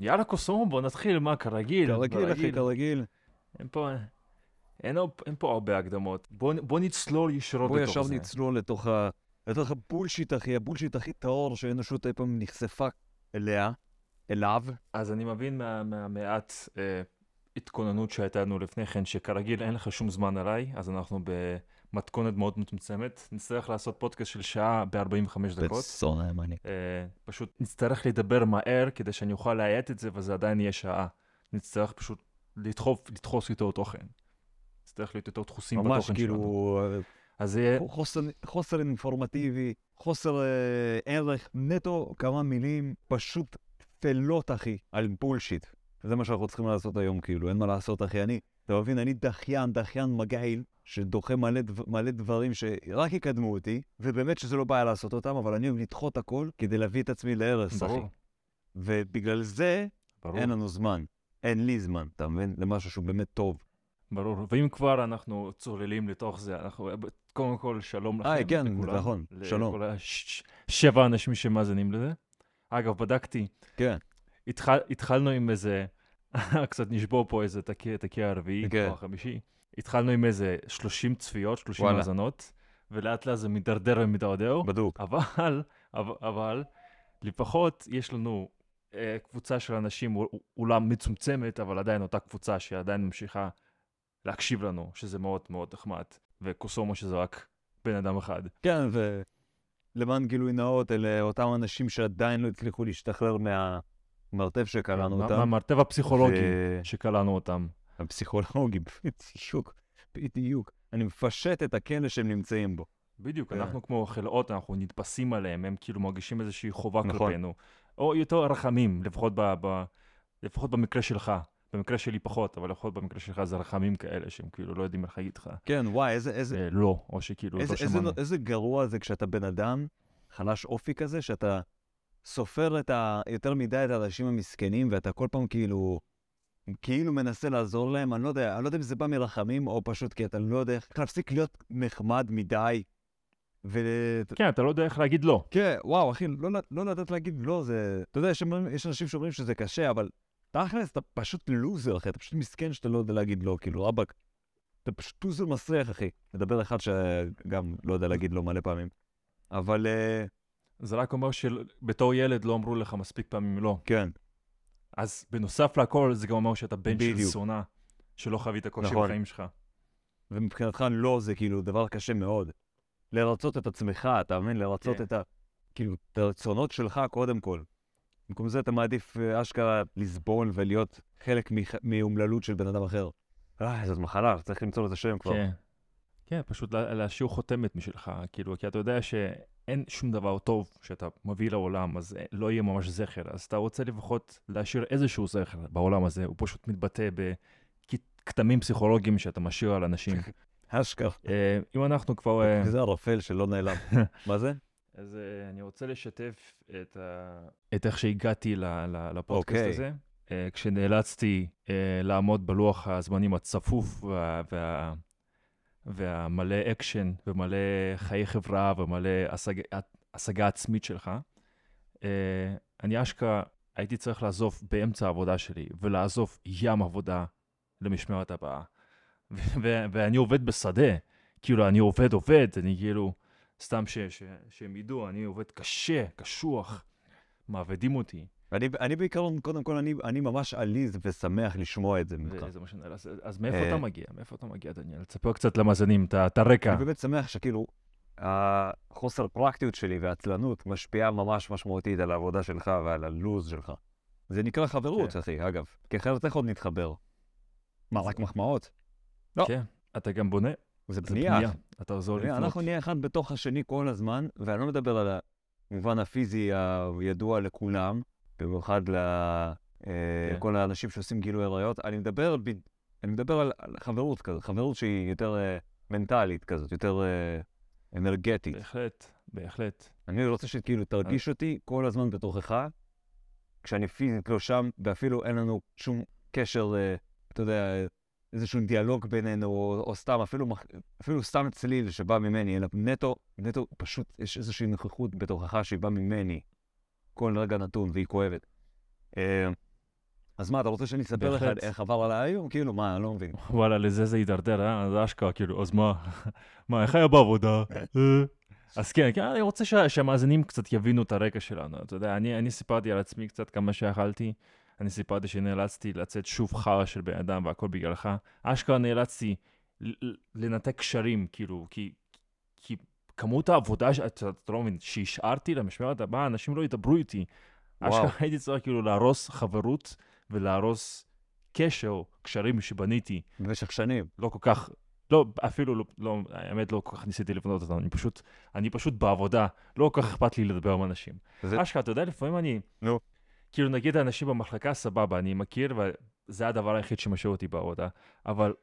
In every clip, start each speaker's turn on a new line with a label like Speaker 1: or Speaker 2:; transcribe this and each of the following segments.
Speaker 1: יאללה קוסומו, בוא נתחיל, מה, כרגיל?
Speaker 2: כרגיל, אחי, כרגיל.
Speaker 1: אין פה, אין, אין פה הרבה הקדמות. בוא, בוא נצלול ישירות לתוך זה.
Speaker 2: בוא ישר נצלול לתוך, ה... לתוך הבולשיט, אחי, הבולשיט הכי טהור שהאנושות אי פעם נחשפה אליה, אליו.
Speaker 1: אז אני מבין מה, מהמעט אה, התכוננות שהייתה לנו לפני כן, שכרגיל אין לך שום זמן עליי, אז אנחנו במתכונת מאוד מצומצמת. נצטרך לעשות פודקאסט של שעה ב-45 דקות.
Speaker 2: בסון הימני.
Speaker 1: אה, פשוט נצטרך לדבר מהר כדי שאני אוכל להאט את זה, וזה עדיין יהיה שעה. נצטרך פשוט לדחוף, לדחוס איתו תוכן. נצטרך להיות יותר דחוסים בתוכן
Speaker 2: ממש
Speaker 1: שלנו.
Speaker 2: כאילו,
Speaker 1: אז זה יהיה...
Speaker 2: חוסר, חוסר אינפורמטיבי, חוסר אה, ערך, נטו כמה מילים פשוט טפלות, אחי, על בולשיט. זה מה שאנחנו צריכים לעשות היום, כאילו, אין מה לעשות, אחי. אני, אתה מבין, אני דחיין, דחיין מגעיל, שדוחה מלא, דבר, מלא דברים שרק יקדמו אותי, ובאמת שזה לא בעיה לעשות אותם, אבל אני אוהב לדחות הכל כדי להביא את עצמי להרס, אחי. ובגלל זה
Speaker 1: ברור.
Speaker 2: אין לנו זמן. אין לי זמן, אתה מבין? למשהו שהוא באמת טוב.
Speaker 1: ברור, ואם כבר אנחנו צוללים לתוך זה, אנחנו, קודם כל, שלום לכם.
Speaker 2: אה, כן,
Speaker 1: לכולם,
Speaker 2: נכון, שלום.
Speaker 1: לכל השבע אנשים שמאזינים לזה. אגב, בדקתי,
Speaker 2: כן,
Speaker 1: התחל, התחלנו עם איזה, קצת נשבור פה איזה תקיע, הרביעי
Speaker 2: כן.
Speaker 1: או החמישי. התחלנו עם איזה 30 צפיות, 30
Speaker 2: וואלה.
Speaker 1: האזנות, ולאט לאט זה מידרדר ומידרדר,
Speaker 2: בדוק.
Speaker 1: אבל, אבל, אבל, לפחות יש לנו אה, קבוצה של אנשים, אול- אולם מצומצמת, אבל עדיין אותה קבוצה שעדיין ממשיכה להקשיב לנו, שזה מאוד מאוד נחמד, וקוסומו שזה רק בן אדם אחד.
Speaker 2: כן, ולמען גילוי נאות, אלה אותם אנשים שעדיין לא הצליחו להשתחרר מהמרתף שקראנו
Speaker 1: מה-
Speaker 2: אותם.
Speaker 1: מהמרתף הפסיכולוגי
Speaker 2: ו-
Speaker 1: שקלענו אותם.
Speaker 2: הפסיכולוגי, בדיוק, בדיוק. אני מפשט את הכלא שהם נמצאים בו.
Speaker 1: בדיוק,
Speaker 2: כן.
Speaker 1: אנחנו כמו חלאות, אנחנו נתפסים עליהם, הם כאילו מרגישים איזושהי חובה
Speaker 2: נכון.
Speaker 1: כלפינו. או יותר רחמים, לפחות, ב, ב, לפחות במקרה שלך. במקרה שלי פחות, אבל לפחות במקרה שלך זה רחמים כאלה שהם כאילו לא יודעים איך להגיד לך
Speaker 2: כן, וואי, איזה, איזה,
Speaker 1: אה, לא, או שכאילו
Speaker 2: איזה,
Speaker 1: לא
Speaker 2: איזה,
Speaker 1: שמענו.
Speaker 2: איזה גרוע זה כשאתה בן אדם חלש אופי כזה, שאתה סופר את ה... יותר מדי את האנשים המסכנים, ואתה כל פעם כאילו... כאילו מנסה לעזור להם, אני לא יודע, אני לא יודע אם זה בא מרחמים, או פשוט כי אתה לא יודע איך להפסיק להיות נחמד מדי. ו...
Speaker 1: כן, אתה לא יודע איך להגיד לא.
Speaker 2: כן, וואו, אחי, לא, לא לדעת להגיד לא, זה... אתה יודע, יש, יש אנשים שאומרים שזה קשה, אבל תכלס, אתה פשוט לוזר, אחי, אתה פשוט מסכן שאתה לא יודע להגיד לא, כאילו, רבאק, אתה פשוט לוזר מסריח, אחי. מדבר אחד שגם לא יודע להגיד לא מלא פעמים. אבל אה,
Speaker 1: זה רק אומר שבתור ילד לא אמרו לך מספיק פעמים לא.
Speaker 2: כן,
Speaker 1: אז בנוסף לכל, זה גם אומר שאתה בן של
Speaker 2: בדיוק.
Speaker 1: זונה, שלא חווית קושי
Speaker 2: נכון.
Speaker 1: בחיים שלך.
Speaker 2: ומבחינתך לא זה כאילו דבר קשה מאוד. לרצות את עצמך, אתה מבין? לרצות
Speaker 1: כן.
Speaker 2: את ה... כאילו, את הרצונות שלך קודם כל. במקום זה אתה מעדיף אה, אשכרה לסבול ולהיות חלק מח- מאומללות של בן אדם אחר. אה, זאת מחלה, צריך למצוא לזה שם כבר.
Speaker 1: כן. כן, פשוט לה- להשאיר חותמת משלך, כאילו, כי אתה יודע שאין שום דבר טוב שאתה מביא לעולם, אז אה, לא יהיה ממש זכר, אז אתה רוצה לפחות להשאיר איזשהו זכר בעולם הזה, הוא פשוט מתבטא בכתמים פסיכולוגיים שאתה משאיר על אנשים.
Speaker 2: אשכרה.
Speaker 1: אה, אם אנחנו כבר... אה,
Speaker 2: זה ערפל שלא נעלם. מה זה?
Speaker 1: אז אני רוצה לשתף את, ה... את איך שהגעתי. לפודקאסט
Speaker 2: אוקיי.
Speaker 1: הזה. כשנאלצתי לעמוד בלוח הזמנים הצפוף וה... וה... והמלא אקשן ומלא חיי חברה ומלא השג... השגה עצמית שלך, אה, אני אשכרה הייתי צריך לעזוב באמצע העבודה שלי ולעזוב ים עבודה למשמרת הבאה. ואני עובד בשדה, כאילו אני עובד עובד, אני כאילו, סתם ש- ש- שהם ידעו, אני עובד קשה, קשוח, מעבדים אותי.
Speaker 2: אני, אני בעיקרון, קודם כל, אני, אני ממש עליז ושמח לשמוע את זה ממך.
Speaker 1: וזה מה שנראה. אז, אז מאיפה
Speaker 2: אה.
Speaker 1: אתה מגיע? מאיפה אתה מגיע, דניאל? תספר קצת למאזינים, את הרקע.
Speaker 2: אני באמת שמח שכאילו, החוסר פרקטיות שלי והעצלנות משפיעה ממש משמעותית על העבודה שלך ועל הלו"ז שלך. זה נקרא חברות,
Speaker 1: כן.
Speaker 2: אחי, אגב. כי אחרת איך עוד נתחבר? מה, רק מחמאות? לא.
Speaker 1: כן, אתה גם בונה,
Speaker 2: זה
Speaker 1: זה
Speaker 2: בנייה.
Speaker 1: בנייה. אתה עוזר. לבנות.
Speaker 2: אנחנו נהיה אחד בתוך השני כל הזמן, ואני לא מדבר על המובן הפיזי הידוע לכולם, במיוחד
Speaker 1: כן.
Speaker 2: לכל האנשים שעושים גילוי עריות. אני מדבר, ב... אני מדבר על, חברות כזאת, חברות שהיא יותר אה, מנטלית כזאת, יותר אה, אנרגטית.
Speaker 1: בהחלט, בהחלט.
Speaker 2: אני רוצה שכאילו תרגיש אותי כל הזמן בתוכך, כשאני פיזית לא שם, ואפילו אין לנו שום קשר, אה, אתה יודע, אה, איזשהו דיאלוג בינינו, או, או סתם, אפילו, אפילו סתם צליל שבא ממני, אלא נטו, נטו, פשוט יש איזושהי נוכחות בתוכך שהיא באה ממני, כל רגע נתון, והיא כואבת. אה, אז מה, אתה רוצה שאני אספר לך. איך עבר עליי היום? כאילו, מה, אני לא מבין.
Speaker 1: וואלה, לזה זה הידרדר, אה? זה אשכרה, כאילו, אז מה? מה, איך היה בעבודה? אה? אז כן, כן, אני רוצה שה- שהמאזינים קצת יבינו את הרקע שלנו. אתה יודע, אני, אני סיפרתי על עצמי קצת כמה שיכלתי. אני סיפרתי שנאלצתי לצאת שוב חרא של בן אדם והכל בגללך. אשכרה נאלצתי לנתק קשרים, כאילו, כי, כי כמות העבודה, אתה, לא מבין, שהשארתי למשמרת הבאה, אנשים לא ידברו איתי. אשכרה הייתי צריך כאילו להרוס חברות ולהרוס קשר, קשרים שבניתי.
Speaker 2: במשך שנים.
Speaker 1: לא כל כך, לא, אפילו לא, לא, האמת לא כל כך ניסיתי לבנות אותם, אני פשוט, אני פשוט בעבודה, לא כל כך אכפת לי לדבר עם אנשים.
Speaker 2: זה-
Speaker 1: אשכרה, אתה יודע, לפעמים אני,
Speaker 2: נו.
Speaker 1: כאילו נגיד האנשים במחלקה, סבבה, אני מכיר, וזה הדבר היחיד שמשאיר אותי בעבודה, אבל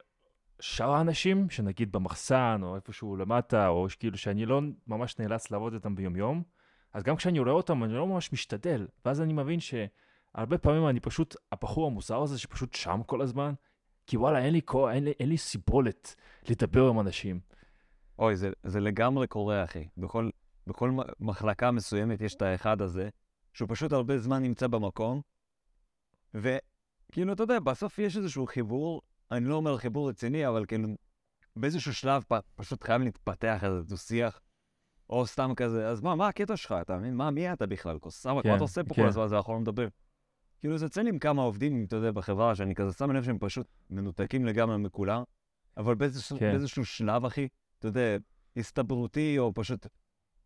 Speaker 1: שאר האנשים, שנגיד במחסן, או איפשהו למטה, או כאילו שאני לא ממש נאלץ לעבוד איתם ביומיום, אז גם כשאני רואה אותם, אני לא ממש משתדל, ואז אני מבין שהרבה פעמים אני פשוט, הבחור המוזר הזה שפשוט שם כל הזמן, כי וואלה, אין לי כוח, אין לי, אין לי סיבולת לדבר עם אנשים.
Speaker 2: אוי, זה, זה לגמרי קורה, אחי. בכל, בכל מחלקה מסוימת יש את האחד הזה, שהוא פשוט הרבה זמן נמצא במקום, וכאילו, אתה יודע, בסוף יש איזשהו חיבור, אני לא אומר חיבור רציני, אבל כאילו, באיזשהו שלב פ, פשוט חייב להתפתח איזה דו-שיח, או סתם כזה, אז מה, מה הקטע שלך, אתה מבין? מה, מי אתה בכלל? כוסאוות,
Speaker 1: כן,
Speaker 2: מה אתה עושה פה
Speaker 1: כן.
Speaker 2: כל הזמן הזה, אנחנו לא מדבר. כאילו, זה יוצא לי עם כמה עובדים, אתה יודע, בחברה, שאני כזה שם לב שהם פשוט מנותקים לגמרי מכולם, אבל באיזשהו,
Speaker 1: כן.
Speaker 2: באיזשהו שלב, אחי, אתה יודע, הסתברותי, או פשוט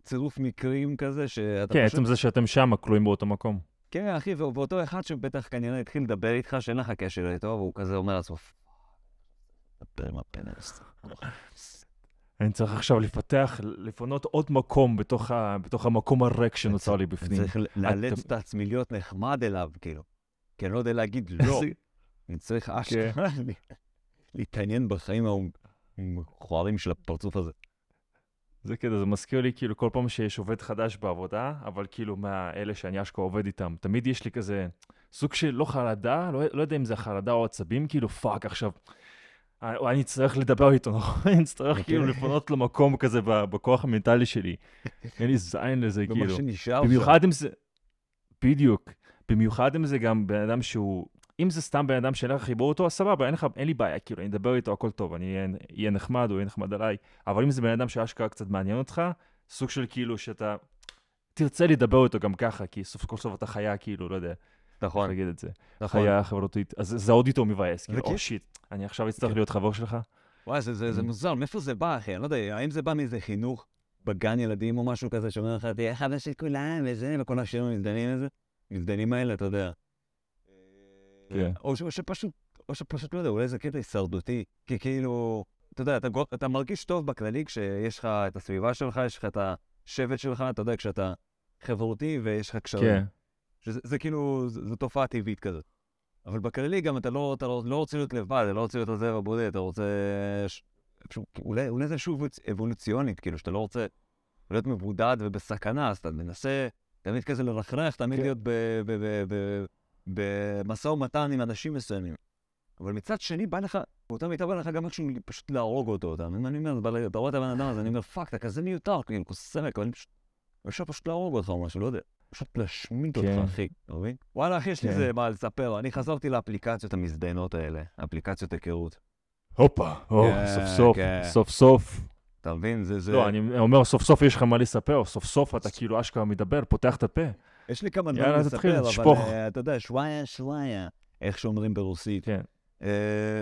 Speaker 2: צירוף מקרים כזה, שאתה
Speaker 1: כן,
Speaker 2: פשוט...
Speaker 1: עצם זה שאתם שם, כלואים באותו מקום.
Speaker 2: כן, אחי, ואותו אחד שבטח כנראה התחיל לדבר איתך, שאין לך קשר איתו, והוא כזה אומר לעצמו, "fuck, דבר עם הפנס.
Speaker 1: אני צריך עכשיו לפתח, לפנות עוד מקום בתוך, ה, בתוך המקום הריק שנוצר לי בפנים.
Speaker 2: צריך ל- לאלץ את עצמי להיות נחמד אליו, כאילו. כי אני לא יודע להגיד לא. אני צריך אשכרה לי- להתעניין בחיים המכוערים של הפרצוף הזה.
Speaker 1: זה כזה, זה מזכיר לי כאילו כל פעם שיש עובד חדש בעבודה, אבל כאילו מהאלה שאני אשכרה עובד איתם, תמיד יש לי כזה סוג של לא חרדה, לא, לא יודע אם זה חרדה או עצבים, כאילו fuck עכשיו. אה, אני אצטרך לדבר איתו, נכון? אני אצטרך
Speaker 2: אוקיי.
Speaker 1: כאילו לפנות לו מקום כזה בכוח המנטלי שלי. אין לי זין לזה, כאילו.
Speaker 2: שנשאר שם.
Speaker 1: במיוחד אם זה... בדיוק. במיוחד אם זה גם בן אדם שהוא... אם זה סתם בן אדם שאין לך חיבור אותו, אז סבבה, אין, לך, אין לי בעיה, כאילו, אני אדבר איתו, הכל טוב, אני אהיה נחמד, הוא יהיה נחמד עליי. אבל אם זה בן אדם שאשכרה קצת מעניין אותך, סוג של כאילו שאתה תרצה לדבר איתו גם ככה, כי סוף כל סוף אתה חיה, כאילו, לא יודע,
Speaker 2: נכון,
Speaker 1: להגיד את זה.
Speaker 2: נכון.
Speaker 1: חיה חברותית. אז זה עוד יותר מבאס, כאילו, או שיט, אני עכשיו אצטרך
Speaker 2: כן.
Speaker 1: להיות חבר שלך?
Speaker 2: וואי, זה- זה זה
Speaker 1: Mm.
Speaker 2: מוזר, מאיפה זה בא, אחי? אני לא יודע, האם זה בא מאיזה חינוך בגן ילדים או משהו כזה, שאומר לך, תהיה חבר של כולם וזה, וכל השירים המזדנים הזה? המזדנים האלה, אתה יודע.
Speaker 1: כן.
Speaker 2: או ש- או שפשוט, או שפשוט, לא יודע, אולי זה קטע הישרדותי. כי כאילו, אתה יודע, אתה אתה מרגיש טוב בכללי כשיש לך את הסביבה שלך, יש לך את השבט שלך, אתה יודע, כשאתה חברותי ויש לך קשרים.
Speaker 1: כן.
Speaker 2: שזה זה כאילו, זו תופעה טבעית כזאת. אבל בכללי גם אתה לא, אתה לא, לא רוצה להיות לבד, אתה לא רוצה להיות הזאב הבודד, אתה רוצה... ש... פשוט, אולי, אולי זה שוב אבולוציונית, כאילו, שאתה לא רוצה להיות מבודד ובסכנה, אז אתה מנסה תמיד כזה לרחרח, תמיד
Speaker 1: כן.
Speaker 2: להיות במשא ומתן עם אנשים מסוימים. אבל מצד שני, בא לך, באותה מידה בא לך גם איכשהו פשוט להרוג אותו, אתה מבין מה אני אומר? אתה רואה את הבן אדם הזה, אני אומר, fuck, אתה כזה מיותר, כאילו, כוסאמק, אבל אני פשוט... אפשר פשוט להרוג אותך או משהו, לא יודע. פשוט להשמיד
Speaker 1: כן.
Speaker 2: אותך, אחי, אתה מבין? וואלה, אחי, יש לי
Speaker 1: כן.
Speaker 2: איזה מה לספר. אני חזרתי לאפליקציות המזדיינות האלה, אפליקציות היכרות.
Speaker 1: הופה,
Speaker 2: כן,
Speaker 1: סוף סוף. סוף סוף.
Speaker 2: אתה מבין? זה, זה...
Speaker 1: לא, אני אומר, סוף סוף יש לך מה לספר, סוף סוף אתה כאילו אשכרה מדבר, פותח את הפה.
Speaker 2: יש לי כמה דברים לספר, אבל. אה, אתה יודע, שוואיה שוואיה, איך שאומרים ברוסית.
Speaker 1: כן.
Speaker 2: אה,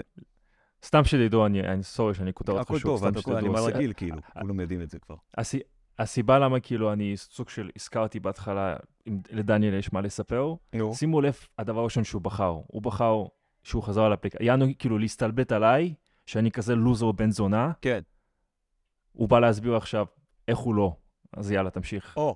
Speaker 1: סתם שתדעו, אני, אני סורי שאני קוטע אותך
Speaker 2: הכל
Speaker 1: שוב,
Speaker 2: טוב,
Speaker 1: סתם
Speaker 2: אתה- אני
Speaker 1: שתדעו. הס-
Speaker 2: מרגיל, כאילו, כולם יודעים את זה כבר.
Speaker 1: הס- הסיבה למה כאילו אני סוג של הזכרתי בהתחלה, אם לדניאל יש מה לספר,
Speaker 2: נו.
Speaker 1: שימו לב, הדבר הראשון שהוא בחר, הוא בחר שהוא חזר על אפליקציה, יענו כאילו להסתלבט עליי, שאני כזה לוזר בן זונה,
Speaker 2: כן.
Speaker 1: הוא בא להסביר עכשיו איך הוא לא. אז יאללה, תמשיך.
Speaker 2: או,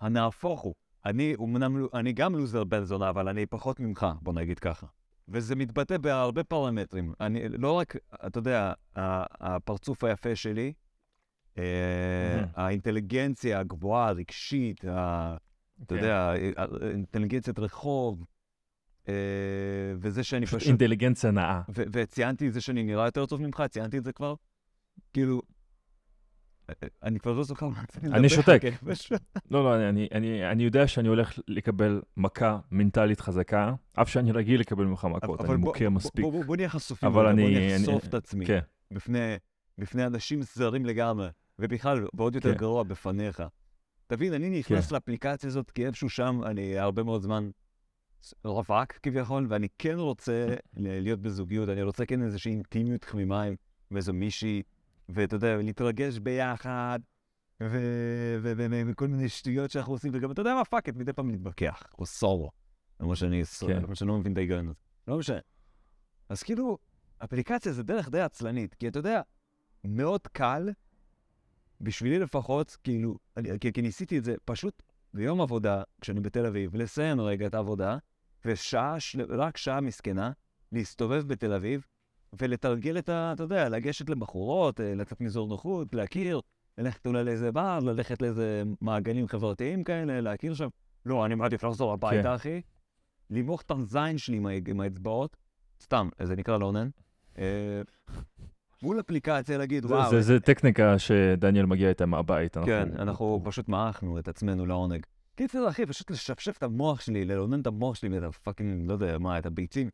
Speaker 2: הנהפוך הוא. אני, אומנם, אני גם לוזר בן זונה, אבל אני פחות ממך, בוא נגיד ככה. וזה מתבטא בהרבה פרמטרים. אני, לא רק, אתה יודע, הפרצוף היפה שלי. האינטליגנציה הגבוהה, הרגשית, אתה
Speaker 1: כן.
Speaker 2: יודע, ה- אינטליגנציית רחוב, אה, וזה שאני
Speaker 1: פשוט. אינטליגנציה נאה.
Speaker 2: וציינתי את זה שאני נראה יותר טוב ממך, ציינתי את זה כבר. כאילו, אני כבר לא זוכר מה אני
Speaker 1: אני שותק.
Speaker 2: כן,
Speaker 1: לא, לא, אני, אני, אני יודע שאני הולך לקבל מכה מנטלית חזקה, אף שאני רגיל לקבל ממך מכות, אני
Speaker 2: בוא-
Speaker 1: מספיק.
Speaker 2: בוא- נהיה חשופים, בוא נחשוף את עצמי
Speaker 1: כן,
Speaker 2: בפני אנשים זרים לגמרי, ובכלל, ועוד יותר
Speaker 1: כן.
Speaker 2: גרוע, בפניך. תבין, אני נכנס
Speaker 1: כן.
Speaker 2: לאפליקציה הזאת כי איפשהו שם אני הרבה מאוד זמן רווק כביכול, ואני כן רוצה ל- להיות בזוגיות, אני רוצה כן איזושהי אינטימיות תמימה עם איזו מישהי, ואתה יודע, להתרגש ביחד, וכל מיני שטויות שאנחנו עושים, וגם, אתה יודע מה, fuck it, מדי פעם נתווכח, או סורו.
Speaker 1: כן.
Speaker 2: למרות שאני לא מבין את ההיגיון הזה. לא משנה. אז כאילו, אפליקציה זה דרך די עצלנית, כי אתה יודע, מאוד קל, בשבילי לפחות, כאילו, אני, כי, כי ניסיתי את זה, פשוט ביום עבודה, כשאני בתל אביב, לסיים רגע את העבודה, ושעה. רק שעה מסכנה, להסתובב בתל אביב, ולתרגל את ה... אתה יודע, לגשת לבחורות, אה, לצאת מאזור נוחות, להכיר, ללכת אולי לאיזה בר, ללכת לאיזה מעגלים חברתיים כאלה, להכיר שם. לא, אני מעדיף לחזור הביתה,
Speaker 1: כן.
Speaker 2: אחי. למרוח את הזין שלי עם, האצבעות, סתם, זה נקרא לונן. אה, מול אפליקציה להגיד, וואו,
Speaker 1: זה, זה טכניקה שדניאל מגיע איתה מהבית. אנחנו-
Speaker 2: כן, אנחנו פשוט מעכנו את עצמנו לעונג. קיצר, אחי, פשוט לשפשף את המוח שלי, ללונן את המוח שלי ואת הפאקינג, לא יודע מה, את הביצים,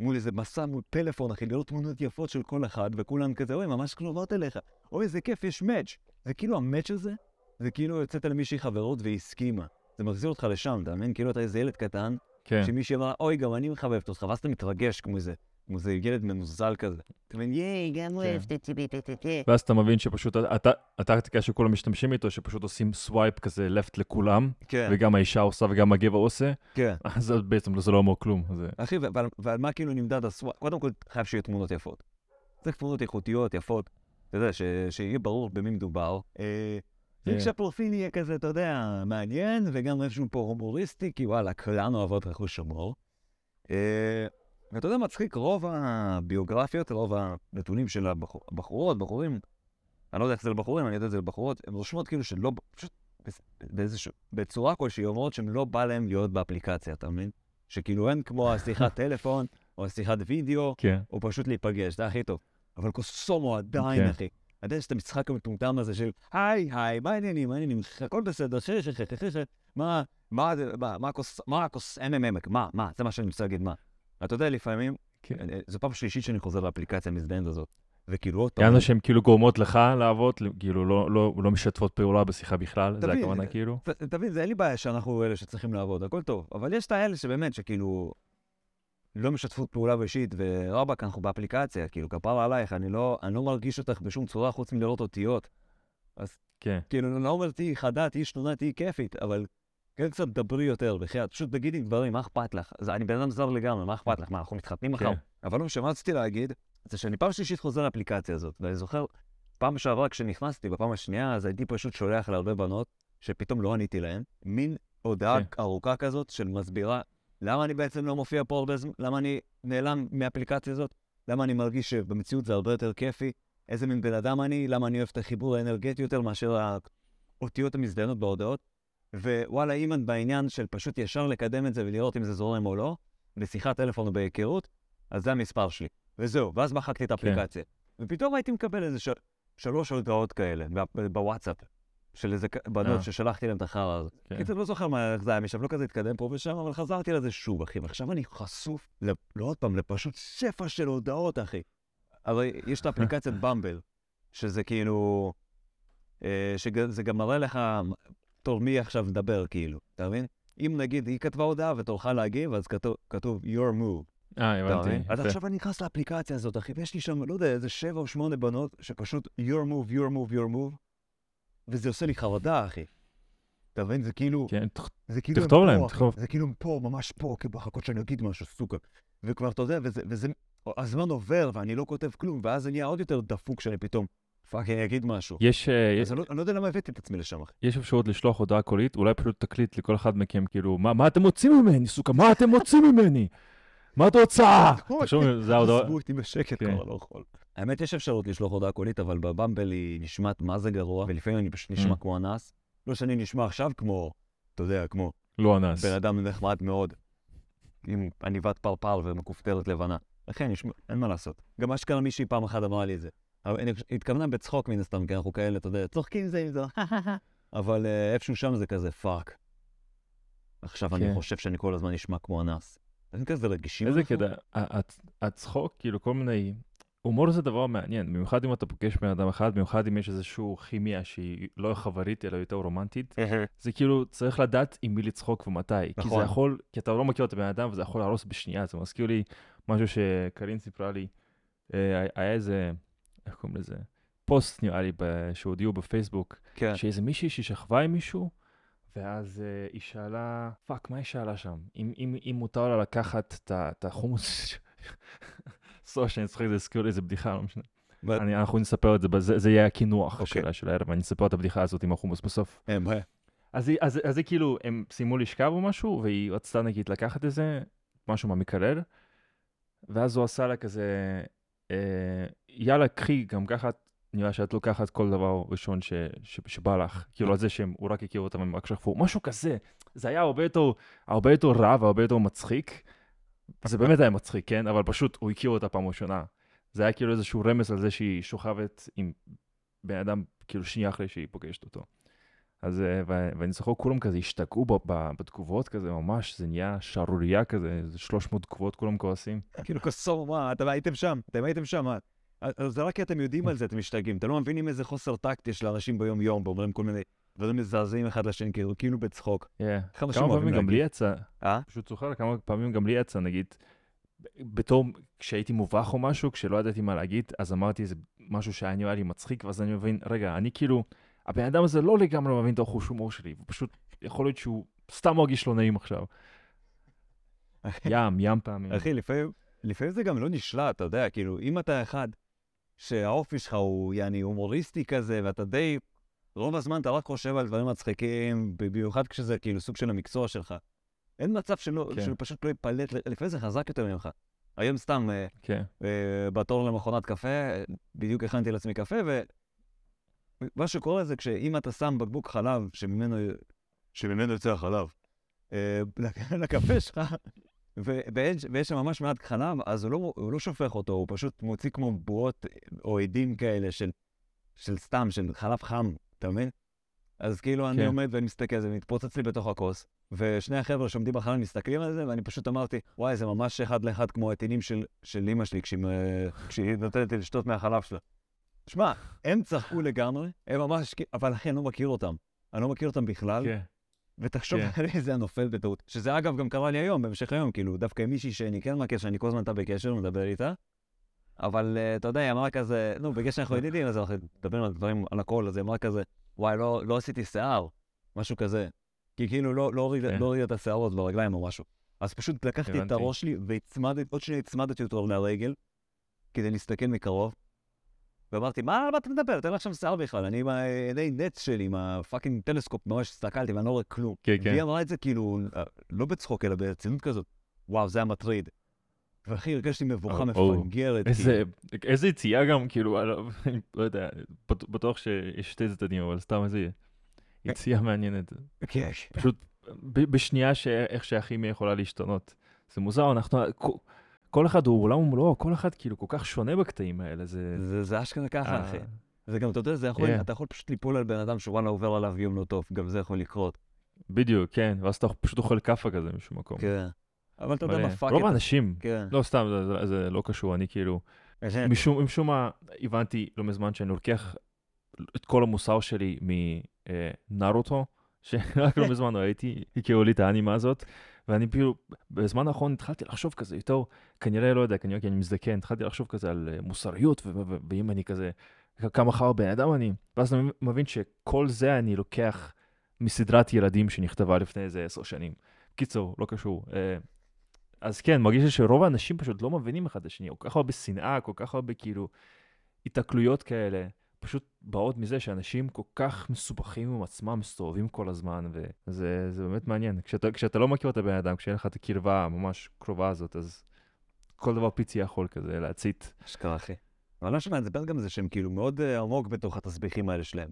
Speaker 2: מול איזה מסע, מול פלאפון, אחי, לראות תמונות יפות של כל אחד, וכולם כזה, אוי, ממש קרובות אליך. אוי, איזה כיף, יש מאץ'. זה כאילו ה match הזה, זה כאילו יוצאת למישהי חברות והיא הסכימה. זה מחזיר אותך לשם, אתה מבין? כאילו אתה איזה ילד קטן,
Speaker 1: כן.
Speaker 2: שמישהי אמרה, אוי, גם אני מחבבת אותך, ואז אתה מתרגש כמו איזה, כמו איזה ילד מנוזל כזה. אתה מבין, ייי, גם אוהבת אותי, טה-טה-טה.
Speaker 1: ואז אתה מבין שפשוט הט- הטקטיקה שכולם משתמשים איתו, שפשוט עושים swipe כזה left לכולם,
Speaker 2: כן,
Speaker 1: וגם האישה עושה וגם הגבר עושה,
Speaker 2: כן.
Speaker 1: אז זה בעצם זה לא אומר כלום. זה...
Speaker 2: אחי, ועל, מה כאילו נמדד ה swipe? קודם כל, חייב שיהיו תמונות יפות. צריך תמונות איכותיות, יפות. אתה יודע, שיהיה ברור במי מדובר. אה, צריך
Speaker 1: כן.
Speaker 2: שהפרופיל יהיה כזה, אתה יודע, מעניין, וגם איזשהו פה הומוריסטי, כי וואלה, כולנו אוהבות רכוש שמור. ואתה יודע, מצחיק, רוב הביוגרפיות, רוב הנתונים של הבחור, הבחורות, בחורים, אני לא יודע איך זה לבחורים, אני יודע את זה לבחורות, הן רושמות כאילו שלא, פשוט באיזשהו, בצורה כלשהי, אומרות שהן לא בא להן להיות באפליקציה, אתה מבין? שכאילו אין כמו השיחת טלפון, או השיחת וידאו,
Speaker 1: כן.
Speaker 2: או פשוט להיפגש, זה הכי טוב. אבל קוסומו עדיין,
Speaker 1: כן.
Speaker 2: אחי. עדיין יש את המשחק המטומטם הזה של, היי, היי, מה העניינים, מה העניינים, הכל בסדר, חי, חי, חי, חי, מה, מה, מה, מה הכוס, מה הכוס, מה, מה, זה מה שאני רוצה להגיד, מה. אתה יודע, לפעמים,
Speaker 1: כן.
Speaker 2: זו פעם שלישית שאני חוזר לאפליקציה המזדיינת הזאת, וכאילו עוד פעם,
Speaker 1: יענו שהן כאילו גורמות לך לעבוד, כאילו לא, לא, לא משתפות פעולה בשיחה בכלל, זה
Speaker 2: תבין,
Speaker 1: הכוונה
Speaker 2: אה,
Speaker 1: כאילו?
Speaker 2: תבין, זה אין לי בעיה שאנחנו אלה שצריכים לעבוד, הכל טוב. אבל יש את האלה שבאמת, שכאילו, לא משתפות פעולה באישית, ורבאק, אנחנו באפליקציה, כאילו, כפרה עלייך, אני לא, אני לא מרגיש אותך בשום צורה חוץ מלראות אותיות.
Speaker 1: כן.
Speaker 2: כאילו, אני לא אומר, תהיי חדה, תהיי שנונה, תהיי כיפית, אבל כן קצת דברי יותר, בחייאת, פשוט תגידי דברים, מה אכפת לך? זה, אני בן אדם זר לגמרי, מה אכפת לך? מה, אנחנו מתחתנים מחר?
Speaker 1: כן.
Speaker 2: אבל לא מה רציתי להגיד, זה שאני פעם שלישית חוזר לאפליקציה הזאת, ואני זוכר, פעם שעברה כשנכנסתי, בפעם השנייה, אז הייתי פשוט שולח להרבה בנות, שפתאום לא עניתי להן, מין הודעה
Speaker 1: כן.
Speaker 2: ארוכה כזאת של מסבירה, למה אני בעצם לא מופיע פה הרבה זמן, למה אני נעלם מהאפליקציה הזאת, למה אני מרגיש שבמציאות זה הרבה יותר כיפי, איזה מין בן אדם אני, למה אני אוהב את החיבור האנרגטי יותר מאשר האותיות המזדיינות בהודעות. ווואלה, אם את בעניין של פשוט ישר לקדם את זה ולראות אם זה זורם או לא, בשיחת טלפון או בהיכרות, אז זה המספר שלי. וזהו, ואז מחקתי את האפליקציה. ופתאום הייתי מקבל איזה ש... שלוש הודעות כאלה בוואטסאפ, של איזה בנות
Speaker 1: אה.
Speaker 2: ששלחתי להם את החרא הזה.
Speaker 1: כן.
Speaker 2: קיצר, לא זוכר מה איך זה היה משם, לא כזה התקדם פה ושם, אבל חזרתי לזה שוב, אחי. ועכשיו אני חשוף, ל... לא עוד פעם, לפשוט שפע של הודעות, אחי. הרי יש את האפליקציית במבל, שזה כאילו... אה, שזה גם מראה לך תור מי עכשיו מדבר, כאילו, אתה מבין? אם נגיד היא כתבה הודעה ותורך להגיב, אז כתוב, כתוב your move.
Speaker 1: אה, הבנתי.
Speaker 2: אז. עכשיו אני נכנס לאפליקציה הזאת, אחי, ויש לי שם, לא יודע, איזה שבע או שמונה בנות שפשוט your move, your move, your move, וזה עושה לי חרדה, אחי. אתה מבין? זה כאילו,
Speaker 1: כן,
Speaker 2: זה כאילו...
Speaker 1: תכתוב
Speaker 2: הם
Speaker 1: להם,
Speaker 2: פה.
Speaker 1: תכתוב.
Speaker 2: זה כאילו פה, ממש פה, כאילו מחכות שאני אגיד משהו, סוכר. וכבר, אתה יודע, וזה, וזה, הזמן עובר ואני לא כותב כלום, ואז זה נהיה עוד יותר דפוק שאני פתאום, fuck, אני אגיד משהו.
Speaker 1: יש, אה,
Speaker 2: אז אני לא, אני לא יודע למה הבאתי את עצמי לשם, אחי.
Speaker 1: יש אפשרות לשלוח הודעה קולית, אולי פשוט תקליט לכל אחד מכם, כאילו, מה, מה אתם רוצים ממני, סוכה? מה אתם רוצים ממני? מה את רוצה? תחשוב, זה ההודעה...
Speaker 2: עזבו אותי בשקט
Speaker 1: כן.
Speaker 2: כבר, לא יכול. האמת, יש אפשרות לשלוח הודעה קולית, אבל בבמבל היא נשמעת מה זה גרוע, ולפעמים אני פשוט נשמע
Speaker 1: Mm.
Speaker 2: כמו אנס. לא שאני נשמע עכשיו כמו, אתה יודע, כמו
Speaker 1: לא אנס.
Speaker 2: בן אדם נחמד מאוד, עם עניבת פרפר ומכופתרת לבנה. לכן, אין מה לעשות. גם אשכרה מישהי פעם אחת אמרה לי את זה. אבל היא התכוונה בצחוק מן הסתם, כי אנחנו כאלה, אתה יודע, צוחקים זה עם זה, אבל אה, איפשהו שם זה כזה fuck. עכשיו אני
Speaker 1: כן.
Speaker 2: חושב שאני כל הזמן נשמע כמו אנס. אתם כזה רגישים
Speaker 1: איזה? קטע, הצ- הצחוק, כאילו כל מיני... הומור זה דבר מעניין, במיוחד אם אתה פוגש בן אדם אחד, במיוחד אם יש איזושהי כימיה שהיא לא חברית אלא יותר רומנטית. זה כאילו, צריך לדעת עם מי לצחוק ומתי. כי זה
Speaker 2: נכון.
Speaker 1: יכול, כי אתה לא מכיר את הבן אדם וזה יכול להרוס בשנייה. זה מזכיר לי משהו שקרין סיפרה לי. אה, היה איזה, איך קוראים לזה? פוסט נראה לי, שהודיעו בפייסבוק,
Speaker 2: כן.
Speaker 1: שאיזה מישהי ששכבה עם מישהו, ואז uh, היא שאלה, fuck, מה היא שאלה שם? אם, אם, אם מותר לה לקחת את החומוס... sorry שאני צוחק, זה הזכיר לי איזה בדיחה, לא משנה.
Speaker 2: ו-
Speaker 1: אני, אנחנו נספר את זה, בזה- זה יהיה הקינוח
Speaker 2: אוקיי.
Speaker 1: שלה של הערב, אני אספר את הבדיחה הזאת עם החומוס בסוף.
Speaker 2: אה, מה?
Speaker 1: אז אז, אז היא כאילו, הם סיימו לשכב או משהו, והיא רצתה נגיד לקחת איזה, משהו מהמקרר, ואז הוא עשה לה כזה, אה, יאללה, קחי, גם ככה נראה שאת לוקחת כל דבר ראשון ש, ש, שבא לך, כאילו על זה שהם, הוא רק הכיר אותם, הם רק שכבו, משהו כזה. זה היה הרבה יותר, הרבה יותר רע והרבה יותר מצחיק. זה באמת היה מצחיק, כן? אבל פשוט הוא הכיר אותה פעם ראשונה. זה היה כאילו איזשהו רמז על זה שהיא שוכבת עם בן אדם, כאילו שנייה אחרי שהיא פוגשת אותו. אז, אה, ואני זוכר, כולם כזה השתגעו בתגובות כזה, ממש, זה נהיה שערורייה כזה, איזה 300 תגובות, כולם כועסים.
Speaker 2: כאילו כוסור, מה, אתם הייתם שם, אתם הייתם שם, מה? זה רק כי אתם יודעים על זה, אתם משתגעים. אתם לא מבינים איזה חוסר טקט יש לאנשים ביום-יום, ואומרים כל מיני דברים מזעזעים אחד לשני, כאילו, כאילו בצחוק. אנשים
Speaker 1: כמה פעמים גם? לי יצא,
Speaker 2: אה?
Speaker 1: פשוט זוכר כמה פעמים גם לי יצא, נגיד, בתור, כשהייתי מובך או משהו, כשלא ידעתי מה להגיד, אז אמרתי איזה משהו שהיה נראה לי מצחיק, ואז אני מבין, רגע, אני כאילו, הבן אדם הזה לא לגמרי מבין את החוש הומור שלי, הוא פשוט, יכול להיות שהוא סתם מרגיש לא נעים עכשיו. ים, ים פעמים.
Speaker 2: אחי, לפעמים, לפעמים זה גם לא נשלט, אתה יודע, כאילו, אם אתה אחד שהאופי שלך הוא יעני הומוריסטי כזה, ואתה די, רוב הזמן אתה רק חושב על דברים מצחיקים, במיוחד כשזה כאילו סוג של המקצוע שלך. אין מצב שלא,
Speaker 1: כן.
Speaker 2: שפשוט לא ייפלט, לפעמים זה חזק יותר ממך. היום סתם, אה,
Speaker 1: כן,
Speaker 2: אה, בתור למכונת קפה, בדיוק הכנתי לעצמי קפה, ומה שקורה זה כשאם אתה שם בקבוק חלב שממנו, שממנו יוצא החלב, לק- לקפה שלך, ויש שם ממש מעט חלב, אז הוא לא, הוא לא שופך אותו, הוא פשוט מוציא כמו בועות או עדים כאלה של, של סתם, של חלב חם, אתה מבין? אז כאילו אני
Speaker 1: כן.
Speaker 2: עומד ואני מסתכל, זה מתפוצץ לי בתוך הכוס, ושני החבר'ה שעומדים בחלל מסתכלים על זה, ואני פשוט אמרתי, וואי, זה ממש אחד לאחד כמו הטינים של, של אימא שלי כשהיא, כשהיא נותנת לי לשתות מהחלב שלה. שמע, הם צחקו לגמרי, הם ממש, אבל אחי, אני לא מכיר אותם. אני לא מכיר אותם בכלל,
Speaker 1: כן,
Speaker 2: ותחשוב
Speaker 1: כן.
Speaker 2: על איזה הנופל בטעות. שזה אגב גם קרה לי היום, בהמשך היום, כאילו, דווקא עם מישהי שאני כן מכיר, שאני כל הזמן איתה בקשר, מדבר איתה. אבל אה, אתה יודע, היא אמרה כזה, נו, בגלל שאנחנו ידידים, אז אנחנו מדברים על דברים, על הכל, אז היא אמרה כזה, וואי, לא, לא עשיתי שיער, משהו כזה. כי כאילו לא, לא, הורידה,
Speaker 1: כן.
Speaker 2: לא את השערות ברגליים או משהו. אז פשוט לקחתי את. הראש שלי והצמדתי, עוד שניה הצמדתי אותו לרגל, כדי להסתכל מקרוב. ואמרתי, מה, על מה אתה מדבר? תן לך שם שיער בכלל. אני עם העיני נץ שלי, עם ה fucking טלסקופ, ממש הסתכלתי ואני לא רואה כלום.
Speaker 1: כן, כן.
Speaker 2: והיא אמרה את זה כאילו, אה, לא בצחוק, אלא ברצינות כזאת. וואו, זה היה מטריד. ואחי, הרגשתי מבוכה. מפגרת.
Speaker 1: איזה, איזה יציאה גם, כאילו, אני לא- לא יודע, בט- בטוח שיש שתי צדדים, אבל סתם איזה יציאה מעניינת.
Speaker 2: כאילו, כן,
Speaker 1: פשוט בשנייה שאיך שהכימיה יכולה להשתנות. זה מוזר, אנחנו, כל- אחד הוא עולם ומלואו, כל אחד כאילו כל כך שונה בקטעים האלה, זה...
Speaker 2: זה- זה אשכרה ככה,
Speaker 1: אה,
Speaker 2: אחי. זה גם, אתה יודע, זה יכול,
Speaker 1: כן.
Speaker 2: אתה יכול פשוט ליפול על בן אדם שוואלה עובר עליו יום לא טוב, גם זה יכול לקרות.
Speaker 1: בדיוק, כן, ואז אתה פשוט אוכל כאפה כזה משום מקום.
Speaker 2: כן. אבל אתה יודע. מה, fuck
Speaker 1: רוב. האנשים,
Speaker 2: כן.
Speaker 1: לא סתם, זה- זה- זה לא קשור, אני כאילו, משום משום מה הבנתי לא מזמן שאני לוקח את כל המוסר שלי מנרוטו, שרק לא מזמן ראיתי, הכירו לי את האנימה הזאת, ואני כאילו, בזמן האחרון התחלתי לחשוב כזה יותר, כנראה, לא יודע, כנראה כי אני מזדקן, התחלתי לחשוב כזה על אה, מוסריות, ואם אני כזה, כמה חר בן אדם אני, ואז אני מבין שכל זה אני לוקח מסדרת ילדים שנכתבה לפני איזה עשר שנים. קיצור, לא קשור. אה, אז כן, מרגיש לי שרוב האנשים פשוט לא מבינים אחד את השני, כל כך הרבה שנאה, כל כך הרבה כאילו התקלויות כאלה, פשוט באות מזה שאנשים כל כך מסובכים עם עצמם, מסתובבים כל הזמן, וזה זה באמת מעניין. כשאתה, כשאתה לא מכיר את הבן אדם, כשאין לך את הקרבה הממש קרובה הזאת, אז כל דבר פיצי יכול כזה להצית.
Speaker 2: אשכרה, אחי. אבל מה שמעצבן גם זה שהם כאילו מאוד אה, עמוק בתוך התסביכים האלה שלהם.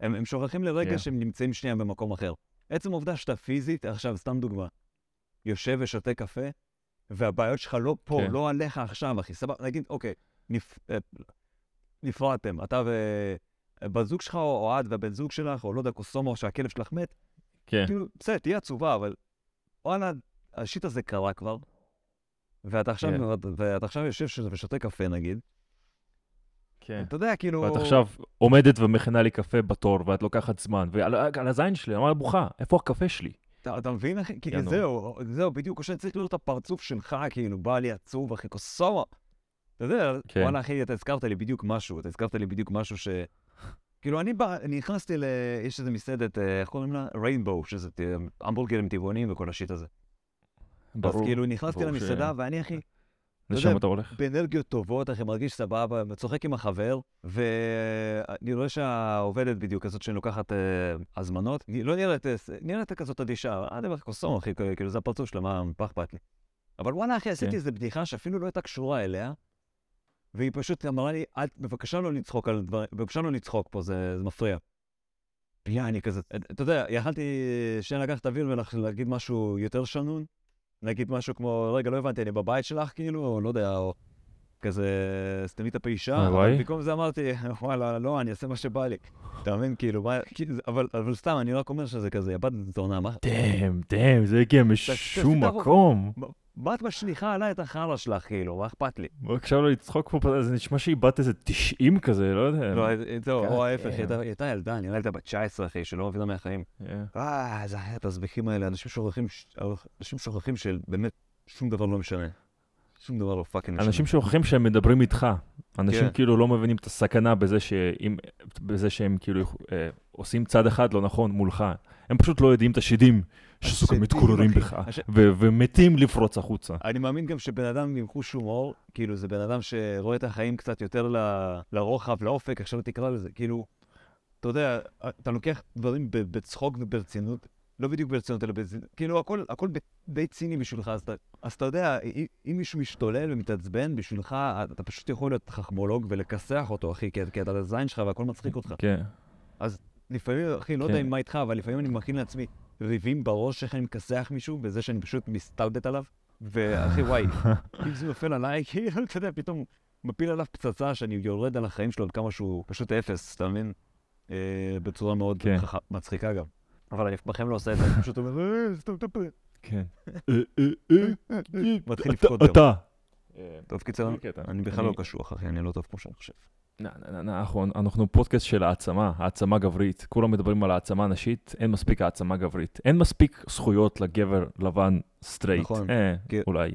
Speaker 2: הם, הם שוכחים לרגע
Speaker 1: כן.
Speaker 2: שהם נמצאים שנייה במקום אחר. עצם העובדה שאתה פיזית, עכשיו, סתם דוגמה, יושב ושותה קפה, והבעיות שלך לא פה,
Speaker 1: כן.
Speaker 2: לא עליך עכשיו, אחי. סבבה, נגיד, אוקיי, נפ... נפרדתם, אתה ובת זוג שלך, או את והבן זוג שלך, או לא יודע, קוסומו, שהכלב שלך מת,
Speaker 1: כן,
Speaker 2: כאילו, בסדר, תהיה עצובה, אבל וואלה, השיט הזה קרה כבר, ואתה עכשיו,
Speaker 1: כן.
Speaker 2: ואתה עכשיו יושב ושותה קפה נגיד,
Speaker 1: כן.
Speaker 2: אתה יודע, כאילו...
Speaker 1: ואת עכשיו עומדת ומכינה לי קפה בתור, ואת לוקחת זמן, ועל על הזין שלי, אמרה בוכה, איפה הקפה שלי?
Speaker 2: אתה, אתה מבין, אחי? כי. זהו, זהו, בדיוק, או שאני צריך לראות את הפרצוף שלך, כאילו, בא לי עצוב, אחי, קוסומו. אתה יודע,
Speaker 1: כן.
Speaker 2: וואלה, אחי, אתה הזכרת לי בדיוק משהו, אתה הזכרת לי בדיוק משהו ש... כאילו, אני בא, אני נכנסתי ל... יש איזה מסעדת, אה, איך קוראים לה? ריינבואו, שזה המבורגרים טבעונים וכל השיט הזה. אז
Speaker 1: ברור.
Speaker 2: כאילו, נכנסתי
Speaker 1: ברור ש-
Speaker 2: למסעדה, ואני, אחי,
Speaker 1: לשם אתה הולך?
Speaker 2: באנרגיות טובות, אחי, מרגיש סבבה, צוחק עם החבר, ואני רואה שהעובדת בדיוק כזאת שלוקחת אה, הזמנות, היא לא נראית, אה, נראית כזאת אדישה, אה, דבר קוסום, אחי, כאילו זה הפרצוף שלה, מה אכפת לי? אבל וואלה, אחי, עשיתי
Speaker 1: כן.
Speaker 2: איזו בדיחה שאפילו לא הייתה קשורה אליה, והיא פשוט אמרה לי, "אל- בבקשה לא לצחוק על דברים, בבקשה לא לצחוק פה, זה זה מפריע. יעני כזה, אתה יודע, יכלתי שנייה לקחת אוויר ולהגיד משהו יותר שנון, להגיד משהו כמו, רגע, לא הבנתי, אני בבית שלך, כאילו, או לא יודע, או כזה, סתמי את
Speaker 1: וואי,
Speaker 2: אבל. במקום זה אמרתי, וואלה, לא, אני אעשה מה שבא לי. אתה מבין, כאילו, מה, כאילו, אבל, אבל סתם, אני רק אומר שזה כזה, בת זונה, מה,
Speaker 1: דאם, דאם, זה הגיע משום
Speaker 2: את
Speaker 1: מקום.
Speaker 2: את משליכה עליי את החרא שלך, כאילו, מה אכפת לי?
Speaker 1: עכשיו לא לצחוק פה, זה נשמע שהיא בת איזה 90 כזה, לא יודע.
Speaker 2: לא, זהו,
Speaker 1: God
Speaker 2: או ההפך, היא. הייתה- ילדה, נראה לי הייתה בת 19, אחי, שלא מבינה מהחיים. אה, זה היה את הזבחים האלה, אנשים שוכחים, שבאמת שום דבר לא משנה. שום דבר לא פאקינג משנה.
Speaker 1: אנשים שוכחים שהם מדברים איתך. אנשים
Speaker 2: כן.
Speaker 1: כאילו לא מבינים את הסכנה בזה שהם כאילו אה, עושים צד אחד לא נכון מולך. הם פשוט לא יודעים את השדים
Speaker 2: השדים,
Speaker 1: מתקוררים. בך, ומתים לפרוץ החוצה.
Speaker 2: אני מאמין גם שבן אדם עם חוש הומור, כאילו זה בן אדם שרואה את החיים קצת יותר לרוחב, לאופק, עכשיו תקרא לזה, כאילו, אתה יודע, אתה לוקח דברים בצחוק וברצינות, לא בדיוק ברצינות, אלא ברצינות, כאילו הכל, די ציני בשבילך, אז אתה, אז אתה יודע, אם, מישהו משתולל ומתעצבן בשבילך, אתה פשוט יכול להיות חכמולוג ולכסח אותו, אחי, כי, אתה על הזין שלך והכל מצחיק אותך.
Speaker 1: כן.
Speaker 2: לפעמים, אחי, לא
Speaker 1: כן.
Speaker 2: יודע מה איתך, אבל לפעמים אני מכין לעצמי ריבים בראש איך אני מכסח מישהו, בזה שאני פשוט מסתלבט עליו. ואחי, וואי, אם זה נופל עליי, כאילו, אתה יודע, פתאום מפיל עליו פצצה שאני יורד על החיים שלו על כמה שהוא פשוט אפס, אתה מבין? אה, בצורה מאוד
Speaker 1: כן.
Speaker 2: מצחיקה גם. אבל אני בחיים לא עושה את זה, אני פשוט אומר, אה, סתום את הפה.
Speaker 1: כן. אה, אה, אה,
Speaker 2: מתחיל גם.
Speaker 1: אתה.
Speaker 2: טוב, קיצר. אני בכלל לא קשוח, אחי, אני לא טוב כמו שאני חושב.
Speaker 1: אנחנו, פודקאסט של העצמה, העצמה גברית. כולם מדברים על העצמה נשית, אין מספיק העצמה גברית. אין מספיק זכויות לגבר לבן סטרייט.
Speaker 2: נכון.
Speaker 1: אה,
Speaker 2: כי-
Speaker 1: אולי.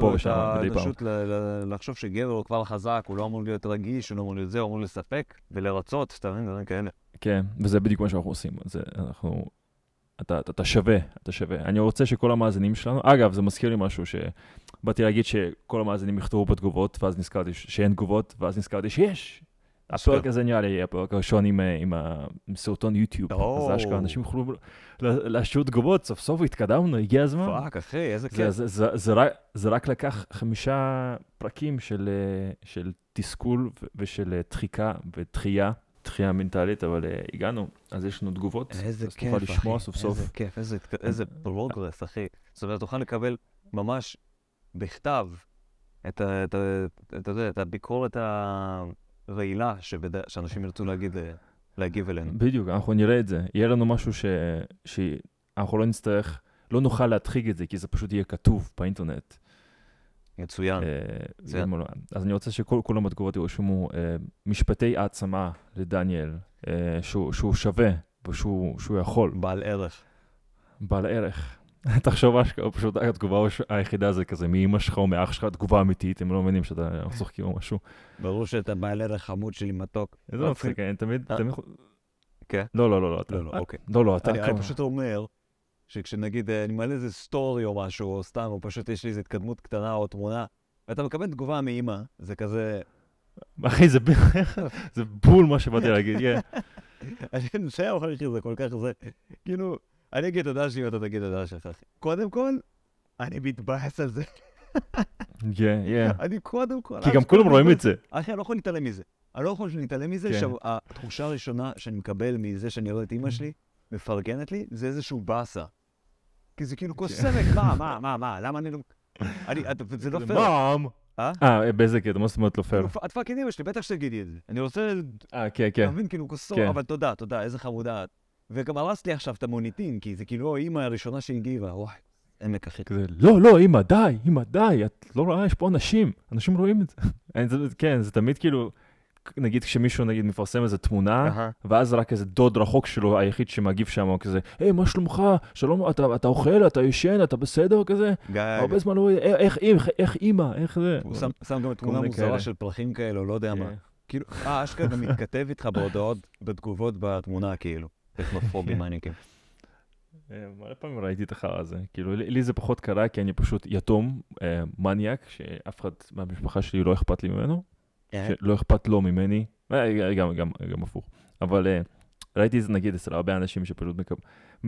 Speaker 1: פה ושם,
Speaker 2: אתה
Speaker 1: מדי פעם.
Speaker 2: פשוט לחשוב שגבר הוא כבר חזק, הוא לא אמור להיות רגיש, הוא לא אמור להיות זה, הוא אמור לספק ולרצות, אתה מבין, דברים כאלה.
Speaker 1: כן, וזה בדיוק מה שאנחנו עושים. אנחנו... אתה, שווה, אתה שווה. אני רוצה שכל המאזינים שלנו, אגב, זה מזכיר לי משהו שבאתי להגיד שכל המאזינים יכתבו בתגובות, ואז נזכרתי שאין תגובות, ואז נזכרתי שיש. הפרק הזה נראה לי יהיה הפרק הראשון עם, אה, עם, עם סרטון יוטיוב.
Speaker 2: או.
Speaker 1: אז אשכרה אנשים יוכלו לה- להשאיר תגובות, סוף סוף התקדמנו, הגיע הזמן.
Speaker 2: fuck, אחי, איזה
Speaker 1: זה,
Speaker 2: כיף.
Speaker 1: זה, זה, זה, רק, זה רק לקח חמישה פרקים של, אה, של תסכול ושל אה, דחיקה ודחייה, דחייה מנטלית, אבל הגענו, אז יש לנו תגובות.
Speaker 2: איזה
Speaker 1: אז
Speaker 2: כיף,
Speaker 1: תוכל
Speaker 2: אחי.
Speaker 1: לשמוע סוף סוף.
Speaker 2: איזה כיף, איזה progress, אחי. זאת אומרת, תוכל לקבל ממש בכתב את, ה- את, ה- אתה יודע, את הביקורת הרעילה שבד... שאנשים ירצו להגיד, להגיב אלינו.
Speaker 1: בדיוק, אנחנו נראה את זה. יהיה לנו משהו ש... שאנחנו לא נצטרך, לא נוכל להדחיק את זה, כי זה פשוט יהיה כתוב באינטרנט.
Speaker 2: מצוין.
Speaker 1: אה, אז אני רוצה שכולם בתגובות ירשמו אה, משפטי העצמה לדניאל, אה, שהוא, שווה ושהוא שהוא יכול.
Speaker 2: בעל ערך.
Speaker 1: בעל ערך. תחשוב אשכרה, פשוט התגובה היחידה זה כזה מאמא שלך או מאח שלך, תגובה אמיתית, הם לא מבינים שאתה צוחקים או משהו.
Speaker 2: ברור שאתה בעל ערך חמוד שלי מתוק.
Speaker 1: איזה מצחיק, אני תמיד,
Speaker 2: אה. כן?
Speaker 1: לא, לא, לא, לא, אתה-
Speaker 2: לא, לא, אוקיי.
Speaker 1: לא, לא, אתה...
Speaker 2: אני, פשוט אומר, שכשנגיד אה, אני מעלה איזה סטורי או משהו, או סתם, או פשוט יש לי איזו התקדמות קטנה או תמונה, ואתה מקבל תגובה מאמא, זה כזה...
Speaker 1: אחי, זה זה בול מה שבאתי להגיד, כן.
Speaker 2: אני לך שזה כל כך זה. כאילו, אני אגיד תודה שלי ואתה תגיד תודה שלך, אחי. קודם כל, אני מתבאס על זה.
Speaker 1: כן, כן.
Speaker 2: אני קודם כל...
Speaker 1: כי גם כולם רואים את זה.
Speaker 2: אחי, אני לא יכול להתעלם מזה. אני לא יכול להתעלם מזה
Speaker 1: כן.
Speaker 2: שהתחושה הראשונה שאני מקבל מזה שאני רואה את אימא שלי מפרגנת לי, זה איזשהו באסה. כי זה כאילו
Speaker 1: כן.
Speaker 2: קוסמת, מה, מה, מה, מה, למה אני לא... זה לא פייר. אה?
Speaker 1: אה, באיזה קטע? מה זאת אומרת לא פייר?
Speaker 2: את fucking אמא שלי, בטח שתגידי את זה. אני רוצה,
Speaker 1: אה, כן,
Speaker 2: אתה
Speaker 1: כן.
Speaker 2: מבין, כאילו, כוסו,
Speaker 1: כן.
Speaker 2: אבל תודה, תודה, איזה חמודה את. וגם הרסת לי עכשיו את המוניטין, כי זה כאילו האימא הראשונה שהגיבה, וואי, עמק אחי.
Speaker 1: כזה, לא, לא, אמא, די, אמא, די, את לא רואה, יש פה אנשים, אנשים רואים את זה. כן, זה תמיד כאילו, נגיד כשמישהו נגיד מפרסם איזה תמונה,
Speaker 2: אהה.
Speaker 1: ואז רק איזה דוד רחוק שלו, היחיד שמגיב שם, הוא כזה, היי, מה שלומך? שלום, אתה, אתה אוכל, אתה ישן, אתה בסדר? כזה?
Speaker 2: גיא,
Speaker 1: הרבה זמן לא רואה, "אה, איך, איך, איך אימא, איך זה?
Speaker 2: הוא שם- שם גם תמונה מוזרה
Speaker 1: כאלה.
Speaker 2: של פרחים כאלה, או לא יודע מה.
Speaker 1: כן.
Speaker 2: כאילו, אה, אשכרה גם מתכתב איתך בהודעות, בתגובות בתמונה, כאילו. טכנופובים מניאקים.
Speaker 1: אה, מלא פעמים ראיתי את החרא הזה. כאילו, לי זה פחות קרה, כי אני פשוט יתום, אה, מניאק, שאף אחד מהמשפחה שלי לא אכפת לי ממנו, שלא אכפת לו ממני, אה, גם, גם, גם הפוך. אבל אה, ראיתי את זה נגיד אצל הרבה אנשים שפשוט מקב...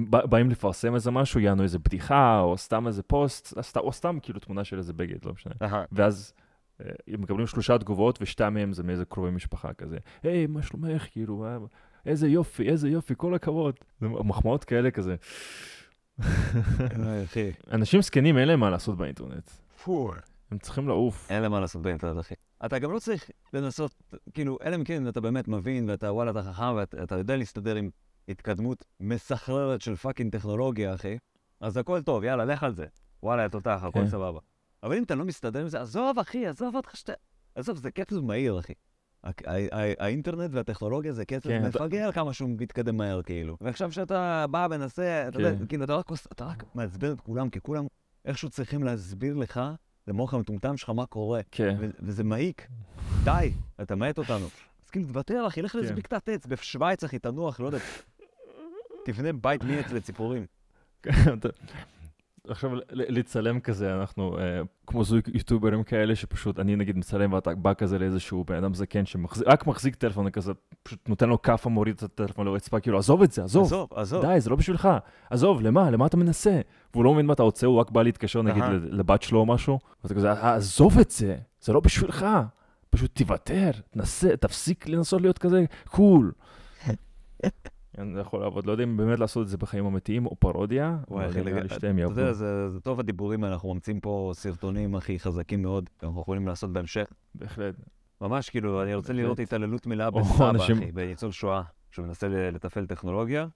Speaker 1: באים לפרסם איזה משהו, יענו איזה בדיחה, או סתם איזה פוסט, או סתם כאילו תמונה של איזה בגד, לא משנה. ואז אה, מקבלים שלושה תגובות, ושתיים מהם זה מאיזה קרובי משפחה כזה. היי, מה שלומך? כאילו, אה, איזה יופי, איזה יופי, כל הכבוד. זה מחמאות כאלה כזה. אנשים זקנים, אין להם מה לעשות באינטרנט.
Speaker 2: פור.
Speaker 1: הם צריכים לעוף.
Speaker 2: אין להם מה לעשות באינטרנט, אחי. אתה גם לא צריך לנסות, כאילו, אלא אם כן אתה באמת מבין, ואתה וואלה, אתה חכם, ואתה יודע להסתדר עם התקדמות מסחררת של fucking טכנולוגיה, אחי, אז הכל טוב, יאללה, לך על זה. וואלה, יא תותח, הכל
Speaker 1: כן.
Speaker 2: סבבה. אבל אם אתה לא מסתדר עם זה, עזוב, אחי, עזוב אותך שאתה... עזוב, זה קצב מהיר, אחי. האינטרנט והטכנולוגיה זה קצב
Speaker 1: כן, אתה-
Speaker 2: מפגר כמה שהוא מתקדם מהר, כאילו. ועכשיו שאתה בא, מנסה, אתה יודע,
Speaker 1: כן.
Speaker 2: כאילו, אתה רק אתה רק מעצבן את כולם, כי כולם איכשהו צריכים להסביר לך, למוח המטומטם שלך, מה קורה.
Speaker 1: כן.
Speaker 2: ו- וזה מעיק. די, אתה מאט אותנו. אז כאילו, תוותר, אחי, לך לאיזה
Speaker 1: כן.
Speaker 2: בקתת עץ, בשוויץ, אחי, תנוח, לא יודע. תבנה בית מעץ לציפורים.
Speaker 1: עכשיו לצלם כזה, אנחנו אה, כמו זוג יוטוברים כאלה שפשוט, אני נגיד מצלם ואתה בא כזה לאיזשהו בן אדם זקן שרק מחזיק טלפון כזה, פשוט נותן לו כאפה, מוריד את הטלפון לרצפה, כאילו עזוב את זה, עזוב,
Speaker 2: עזוב, עזוב.
Speaker 1: די, זה לא בשבילך, עזוב, למה, למה אתה מנסה? והוא לא מבין מה אתה רוצה, הוא רק בא להתקשר נגיד. ל- לבת שלו או משהו, ואתה כזה, "אה, עזוב את זה, זה לא בשבילך, פשוט תוותר, תנסה, תפסיק לנסות להיות כזה קול. כן, זה יכול לעבוד, לא יודע אם באמת לעשות את זה בחיים אמיתיים או פרודיה,
Speaker 2: וואי,
Speaker 1: אבל נראה לי שתיהם
Speaker 2: אתה
Speaker 1: יעבדו.
Speaker 2: יודע, זה זה טוב הדיבורים אנחנו ממציאים פה סרטונים, אחי, חזקים מאוד, אנחנו יכולים לעשות בהמשך.
Speaker 1: בהחלט.
Speaker 2: ממש, כאילו, אני רוצה
Speaker 1: בהחלט.
Speaker 2: לראות התעללות מלאה בסבא,
Speaker 1: אנשים-
Speaker 2: אחי, בניצול שואה, שמנסה ל- לתפעל טכנולוגיה,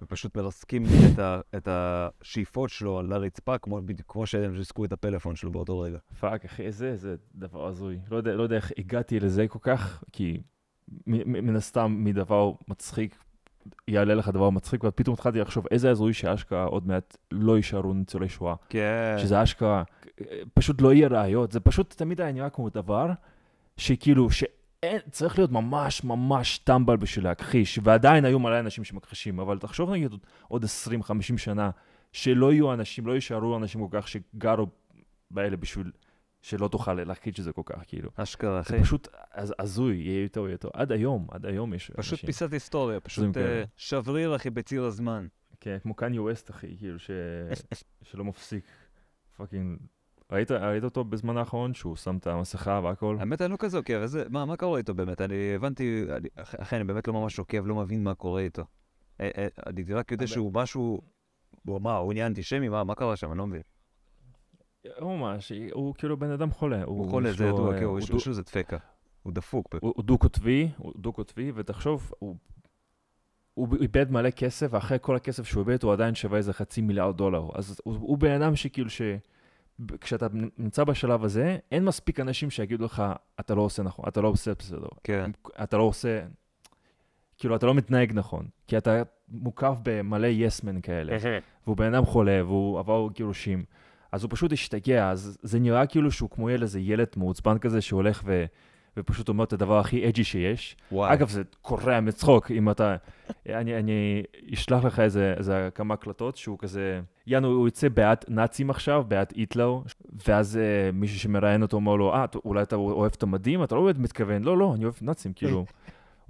Speaker 2: ופשוט מרסקים את ה- את השאיפות שלו על הרצפה, כמו כמו שהם ריסקו את הפלאפון שלו באותו רגע.
Speaker 1: fuck, אחי, איזה, איזה דבר הזוי. לא יודע, לא יודע איך הגעתי לזה כל כך, כי מן הסתם מדבר מצחיק, יעלה לך דבר מצחיק, ופתאום התחלתי לחשוב איזה הזוי שאשכרה עוד מעט לא יישארו ניצולי שואה.
Speaker 2: כן.
Speaker 1: שזה אשכרה, פשוט לא יהיה ראיות, זה פשוט תמיד היה נראה כמו דבר שכאילו, שאין, צריך להיות ממש ממש טמבל בשביל להכחיש, ועדיין היו מלא אנשים שמכחישים, אבל תחשוב נגיד עוד- עוד 20-50 שנה, שלא יהיו אנשים, לא יישארו אנשים כל כך שגרו באלה בשביל שלא תוכל להכחיש את זה כל כך, כאילו.
Speaker 2: אשכרה, אחי.
Speaker 1: זה פשוט הז- הזוי, יהיה יותר ויותר. עד היום, עד היום יש
Speaker 2: פשוט
Speaker 1: אנשים.
Speaker 2: פיסת היסטוריה, פשוט. אה, שבריר, אחי, בציר הזמן.
Speaker 1: כן, כמו קניה ווסט, אחי, כאילו, ש... שלא מפסיק. Fucking... ראית, ראית אותו בזמן האחרון, שהוא שם את המסכה והכל?
Speaker 2: האמת, אני לא כזה עוקב, איזה, מה, מה קורה איתו באמת? אני הבנתי, אני- אח- אחי, אני באמת לא ממש עוקב, לא מבין מה קורה איתו. אה, אה, אני רק יודע שהוא משהו, הוא מה, הוא נהיה אנטישמי? מה, מה קרה שם? אני לא מבין.
Speaker 1: הוא ממש, הוא כאילו בן אדם חולה.
Speaker 2: הוא חולה,
Speaker 1: יש
Speaker 2: זה ידוע, כן,
Speaker 1: הוא
Speaker 2: יש לו איזה דפקט. הוא דפוק.
Speaker 1: הוא הוא דו-קוטבי, הוא דו-קוטבי, ותחשוב, הוא... הוא איבד מלא כסף, ואחרי כל הכסף שהוא איבד, הוא עדיין שווה איזה חצי מיליארד דולר. אז הוא, הוא בן אדם שכאילו ש... כשאתה נמצא בשלב הזה, אין מספיק אנשים שיגידו לך, אתה לא עושה נכון, אתה לא עושה בסדר.
Speaker 2: כן.
Speaker 1: אתה לא עושה, כאילו, אתה לא מתנהג נכון, כי אתה מוקף במלא יסמן כאלה, והוא בן אדם חולה, והוא עבר גירושים, אז הוא פשוט השתגע, אז זה נראה כאילו שהוא כמו ילד, איזה ילד מעוצבן כזה שהולך ו... ופשוט אומר את הדבר הכי אג'י שיש.
Speaker 2: וואי.
Speaker 1: אגב, זה קורע מצחוק, אם אתה... אני, אני אשלח לך איזה, איזה כמה הקלטות, שהוא כזה... יאנו, הוא יצא בעד נאצים עכשיו, בעד היטלר, ואז uh, מישהו שמראיין אותו אומר לו, אה, אולי אתה אוהב את המדים? אתה לא באמת מתכוון, לא, לא, אני אוהב נאצים, כאילו.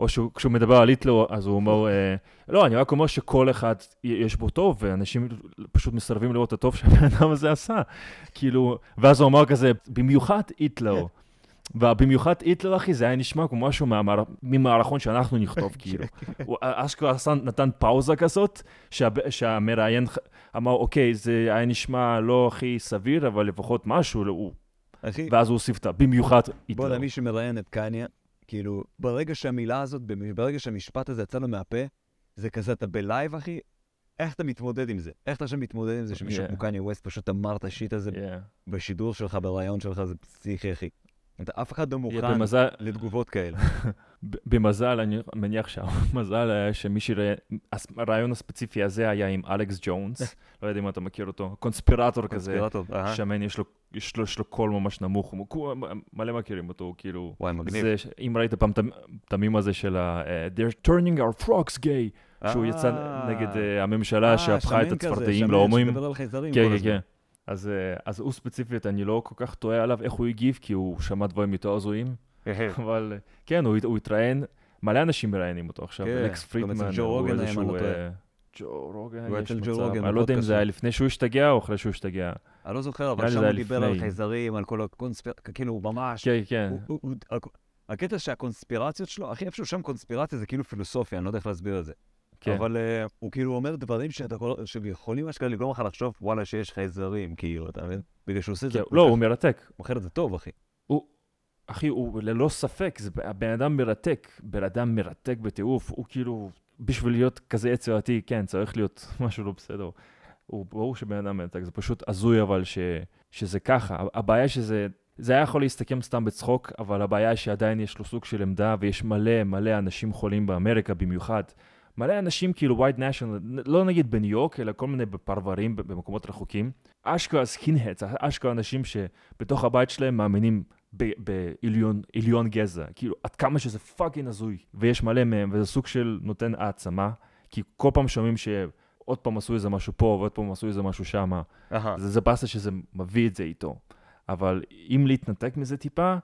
Speaker 1: או שהוא, כשהוא מדבר על היטלר, אז הוא אומר, אה, לא, אני רק אומר שכל אחד יש בו טוב, ואנשים פשוט מסרבים לראות את הטוב שהבן אדם הזה עשה. כאילו, ואז הוא אמר כזה, במיוחד היטלר. ובמיוחד היטלר, אחי, זה היה נשמע כמו משהו מהמער- ממערכון שאנחנו נכתוב, כאילו. הוא אשכרה נתן פאוזה כזאת, שהמראיין אמר, אוקיי, זה היה נשמע לא הכי סביר, אבל לפחות משהו, הוא
Speaker 2: אחי,
Speaker 1: ואז הוא הוסיף את הבמיוחד
Speaker 2: בוא
Speaker 1: היטלר.
Speaker 2: נראה, מי שמראיין את קניה, כאילו, ברגע שהמילה הזאת, ברגע שהמשפט הזה יצא לו מהפה, זה כזה, אתה בלייב, אחי, איך אתה מתמודד עם זה? איך אתה עכשיו מתמודד עם זה שמישהו
Speaker 1: Yeah.
Speaker 2: כמו קניה ווסט פשוט אמר את ה shit הזה
Speaker 1: Yeah.
Speaker 2: בשידור שלך, בריאיון שלך, זה פסיכי, אחי. אתה, אף אחד לא מוכן
Speaker 1: במזל,
Speaker 2: לתגובות כאלה.
Speaker 1: במזל, אני מניח שהמזל היה שמי שראיין, הס- הרעיון הספציפי הזה היה עם אלכס ג'ונס, לא יודע אם אתה מכיר אותו, קונספירטור כזה. שמן, יש לו, יש לו, יש לו קול ממש נמוך, מלא מכירים אותו, הוא כאילו,
Speaker 2: וואי, מגניב.
Speaker 1: זה, אם ראית פעם את המ- את המים הזה של ה... אה, They're turning our frogs gay, שהוא יצא
Speaker 2: אה.
Speaker 1: נגד אה, הממשלה שהפכה את הצפרדעים להומואים.
Speaker 2: שמדבר על חייזרים
Speaker 1: כן, כן. כן. אז, אה, אז הוא ספציפית, אני לא כל כך טועה עליו איך הוא הגיב, כי הוא שמע דברים יותר הזויים, אבל אה, כן, הוא, הוא התראיין, מלא אנשים מראיינים אותו עכשיו,
Speaker 2: כן,
Speaker 1: אלכס פרידמן,
Speaker 2: ג'ו
Speaker 1: הוא
Speaker 2: היה,
Speaker 1: איזשהו,
Speaker 2: לא.
Speaker 1: אה, ג'ו רוגן,
Speaker 2: הוא
Speaker 1: יש
Speaker 2: אצל ג'ו
Speaker 1: מצב,
Speaker 2: רוגן
Speaker 1: אני לא יודע אם זה היה. לפני שהוא השתגע או אחרי שהוא השתגע.
Speaker 2: אני לא זוכר, אבל שם הוא
Speaker 1: היה
Speaker 2: דיבר על. חייזרים, על כל הקונספירציה, כאילו, הוא ממש...
Speaker 1: כן, כן,
Speaker 2: הקטע שהקונספירציות שלו, הכי איפשהו שם קונספירציה זה כאילו פילוסופיה, אני לא יודע איך להסביר את זה.
Speaker 1: כן.
Speaker 2: אבל אה, הוא כאילו אומר דברים שאתה יכול- שיכולים אשכרה לגרום לך לחשוב, וואלה, שיש חייזרים, כאילו, אתה מבין? בגלל שהוא עושה את זה,
Speaker 1: כן,
Speaker 2: כל
Speaker 1: לא, הוא מרתק.
Speaker 2: הוא את זה טוב, אחי.
Speaker 1: אחי, הוא ללא ספק, זה הבן אדם מרתק, בן אדם מרתק בטירוף, הוא כאילו, בשביל להיות כזה יצירתי, כן, צריך להיות משהו לא בסדר. הוא ברור שבן אדם מרתק, זה פשוט הזוי אבל ש, שזה ככה. הבעיה שזה, זה היה יכול להסתכם סתם בצחוק, אבל הבעיה שעדיין יש לו סוג של עמדה, ויש מלא מלא אנשים חולים באמריקה במיוחד. מלא אנשים כאילו white national, לא נגיד בניו יורק, אלא כל מיני בפרברים, במקומות רחוקים. אשכרה skinheads, אשכרה אנשים שבתוך הבית שלהם מאמינים בעליון עליון גזע, כאילו עד כמה שזה fucking הזוי, ויש מלא מהם, וזה סוג של נותן העצמה, כי כל פעם שומעים שעוד פעם עשו איזה משהו פה, ועוד פעם עשו איזה משהו שמה, זה, זה באסה שזה מביא את זה איתו. אבל אם להתנתק מזה טיפה,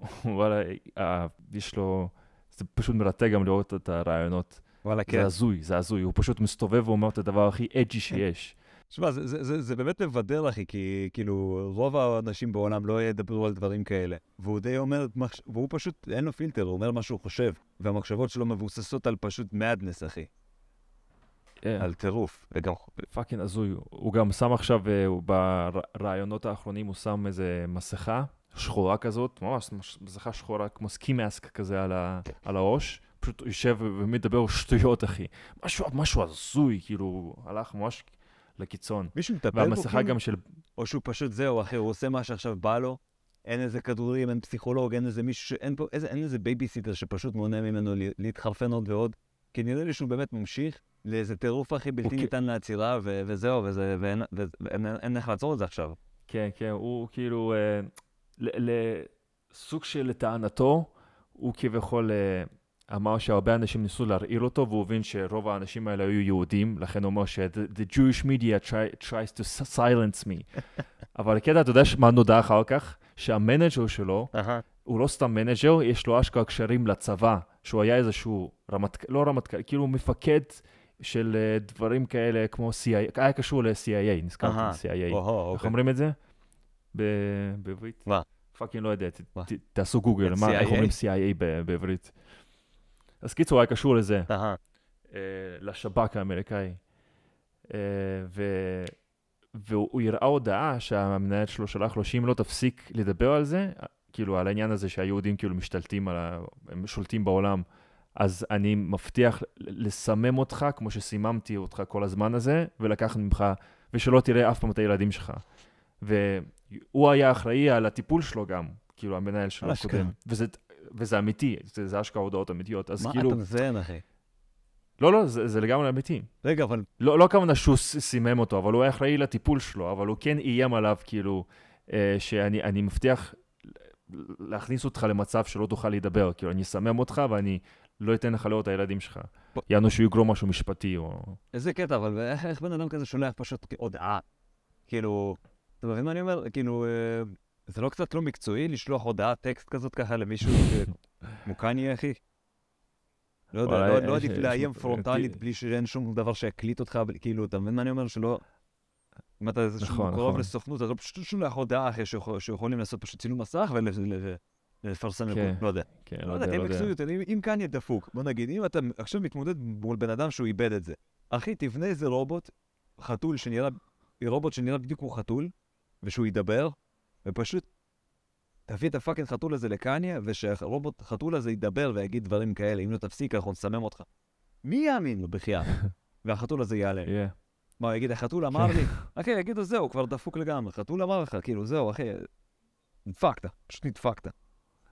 Speaker 1: וואלה, אה, יש לו, זה פשוט מרתק גם לראות את הריאיונות.
Speaker 2: וואלה, כן.
Speaker 1: זה הזוי, זה הזוי, הוא פשוט מסתובב ואומר את הדבר הכי edgy שיש.
Speaker 2: תשמע, זה, זה, זה, זה באמת מבדר, אחי, כי כאילו, רוב האנשים בעולם לא ידברו על דברים כאלה. והוא די אומר. והוא פשוט, אין לו פילטר, הוא אומר מה שהוא חושב. והמחשבות שלו מבוססות על פשוט madness, אחי.
Speaker 1: כן.
Speaker 2: על טירוף. וגם,
Speaker 1: fucking הזוי. הוא גם שם עכשיו, אה, בריאיונות האחרונים, הוא שם איזה מסכה שחורה כזאת, ממש מש- מסכה שחורה, כמו ski mask כזה על, ה,
Speaker 2: כן.
Speaker 1: על הראש. פשוט יושב ומדבר שטויות, אחי. משהו, משהו הזוי, כאילו, הלך ממש לקיצון.
Speaker 2: מישהו מטפל בו,
Speaker 1: והמסכה
Speaker 2: כאילו?
Speaker 1: גם של...
Speaker 2: או שהוא פשוט זהו, אחי, הוא עושה מה שעכשיו בא לו. אין איזה כדורים, אין פסיכולוג, אין איזה מישהו, ש... אין פה, איזה, אין איזה בייביסיטר שפשוט מונע ממנו להתחרפן עוד ועוד. כי נראה לי שהוא באמת ממשיך לאיזה טירוף, אחי, בלתי
Speaker 1: אוקיי.
Speaker 2: ניתן לעצירה, ו- וזהו, וזה, ואין, ואין אין איך לעצור את זה עכשיו.
Speaker 1: כן, כן, הוא כאילו, אה, ל- לסוג של לטענתו, הוא כביכול אה, אמר שהרבה אנשים ניסו להרעיל אותו, והוא הבין שרוב האנשים האלה היו יהודים, לכן הוא אומר ש the Jewish media try, tries to silence me. אבל הקטע, אתה יודע מה נודע אחר כך? שה manager שלו,
Speaker 2: אהה.
Speaker 1: הוא לא סתם manager, יש לו אשכרה קשרים לצבא, שהוא היה איזשהו רמטכ"ל, לא רמטכ"ל, כאילו מפקד של אה, דברים כאלה כמו CIA, היה קשור ל-CIA, נזכרתי,
Speaker 2: אהה.
Speaker 1: CIA.
Speaker 2: או-הו,
Speaker 1: איך
Speaker 2: אוקיי.
Speaker 1: אומרים את זה? בעברית?
Speaker 2: מה?
Speaker 1: fucking לא יודע, תעשו גוגל, איך? אומרים CIA בעברית. אז קיצור, היה קשור לזה,
Speaker 2: אהה.
Speaker 1: אה, לשב"כ האמריקאי. אה, ו- והוא הוא הראה הודעה שהמנהל שלו שלח לו שאם לא תפסיק לדבר על זה, כאילו על העניין הזה שהיהודים כאילו משתלטים על ה... הם שולטים בעולם, אז אני מבטיח לסמם אותך כמו שסיממתי אותך כל הזמן הזה, ולקחת ממך, ושלא תראה אף פעם את הילדים שלך. והוא היה אחראי על הטיפול שלו גם, כאילו המנהל שלו. הקודם. וזה, וזה אמיתי, זה, זה אשכרה הודעות אמיתיות. אז
Speaker 2: מה
Speaker 1: כאילו,
Speaker 2: אתה מזיין, אחי?
Speaker 1: לא, לא, זה, זה לגמרי אמיתי.
Speaker 2: רגע, אבל
Speaker 1: לא, לא הכוונה שהוא סימם אותו, אבל הוא היה אחראי לטיפול שלו, אבל הוא כן איים עליו, כאילו, אה, שאני אני מבטיח להכניס אותך למצב שלא תוכל להידבר, כאילו, אני אסמם אותך ואני לא אתן לך לראות את הילדים שלך.
Speaker 2: בוא-
Speaker 1: יענו שהוא יגרום משהו משפטי, או...
Speaker 2: איזה קטע, אבל איך בן אדם כזה שולח פשוט הודעה? כאילו, אתה מבין מה אני אומר? כאילו, אה, זה לא קצת לא מקצועי לשלוח הודעת טקסט כזאת ככה למישהו ש- כמו קניה, אחי? לא יודע, לא-
Speaker 1: יש-
Speaker 2: לא עדיף
Speaker 1: יש-
Speaker 2: לאיים פרונטלית בלי שאין שום דבר שיקליט אותך, כאילו, אתה מבין מה אני אומר? שלא... אם אתה איזשהו
Speaker 1: נכון,
Speaker 2: קרוב
Speaker 1: נכון.
Speaker 2: לסוכנות, אז לא פשוט שולח הודעה אחרי שיכול- שיכולים לעשות פשוט צילום מסך ולפרסם
Speaker 1: כן.
Speaker 2: לכולם, לא יודע.
Speaker 1: כן,
Speaker 2: לא יודע, תהיה מקצועיות, אם קניה דפוק, בוא נגיד, אם אתה עכשיו מתמודד מול בן אדם שהוא איבד את זה, אחי, תבנה איזה רובוט, חתול שנראה, רובוט שנראה בדיוק כמו חתול, ושהוא ידבר, ופשוט תביא את הפאקינג חתול הזה לקניה, ושהרובוט חתול הזה ידבר ויגיד דברים כאלה, אם לא תפסיק, אנחנו נסמם אותך. מי יאמין לו בחייאת? והחתול הזה ייעלם.
Speaker 1: Yeah.
Speaker 2: מה, הוא יגיד, החתול אמר לי? אחי, יגידו, זהו, כבר דפוק לגמרי. חתול אמר לך, כאילו, זהו, אחי, נדפקת, פשוט נדפקת.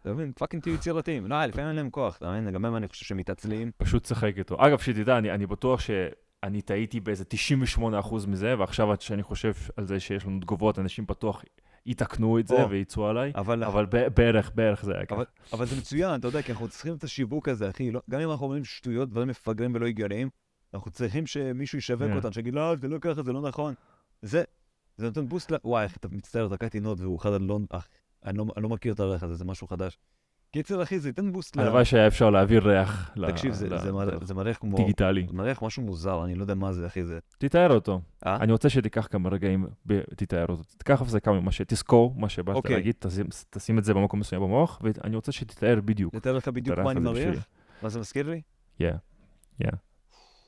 Speaker 2: אתה מבין? fucking תהיו יצירתיים. לא, לפעמים אין להם כוח, אתה מבין? גם הם, אני חושב שמתעצלים.
Speaker 1: פשוט שחק איתו. אגב, שתדע, אני, אני בטוח שאני טעיתי באיזה 98% מזה, ועכשיו שאני חושב על זה שיש לנו תגובות, אנשים בטוח יתקנו את זה
Speaker 2: או.
Speaker 1: ויצאו עליי,
Speaker 2: אבל,
Speaker 1: אבל ב- בערך, בערך זה היה ככה.
Speaker 2: אבל, אבל זה מצוין, אתה יודע, כי אנחנו צריכים את השיווק הזה, אחי. לא, גם אם אנחנו אומרים שטויות, דברים מפגרים ולא הגיוניים, אנחנו צריכים שמישהו ישווק
Speaker 1: כן.
Speaker 2: אותם, שיגיד, לא, זה לא ככה, זה לא נכון. זה, זה נותן בוסט ל... וואי, אתה מצטער, תקעתי נוט והוא אחד הלא... אני לא, אני לא מכיר את הריח הזה, זה משהו חדש. קיצר, אחי, זה ייתן בוסט ל...
Speaker 1: הלוואי שהיה אפשר להעביר ריח
Speaker 2: תקשיב, זה, מריח כמו...
Speaker 1: דיגיטלי.
Speaker 2: מריח משהו מוזר, אני לא יודע מה זה, אחי, זה...
Speaker 1: תתאר אותו.
Speaker 2: אה?
Speaker 1: אני רוצה שתיקח כמה רגעים, תתאר אותו. תיקח הפסקה ממה שתזכור, מה שבאת
Speaker 2: אוקיי.
Speaker 1: להגיד, תשים- את זה במקום מסוים במוח, ואני רוצה שתתאר בדיוק.
Speaker 2: נתאר לך בדיוק מה אני מריח? מה זה מזכיר לי?
Speaker 1: Yeah.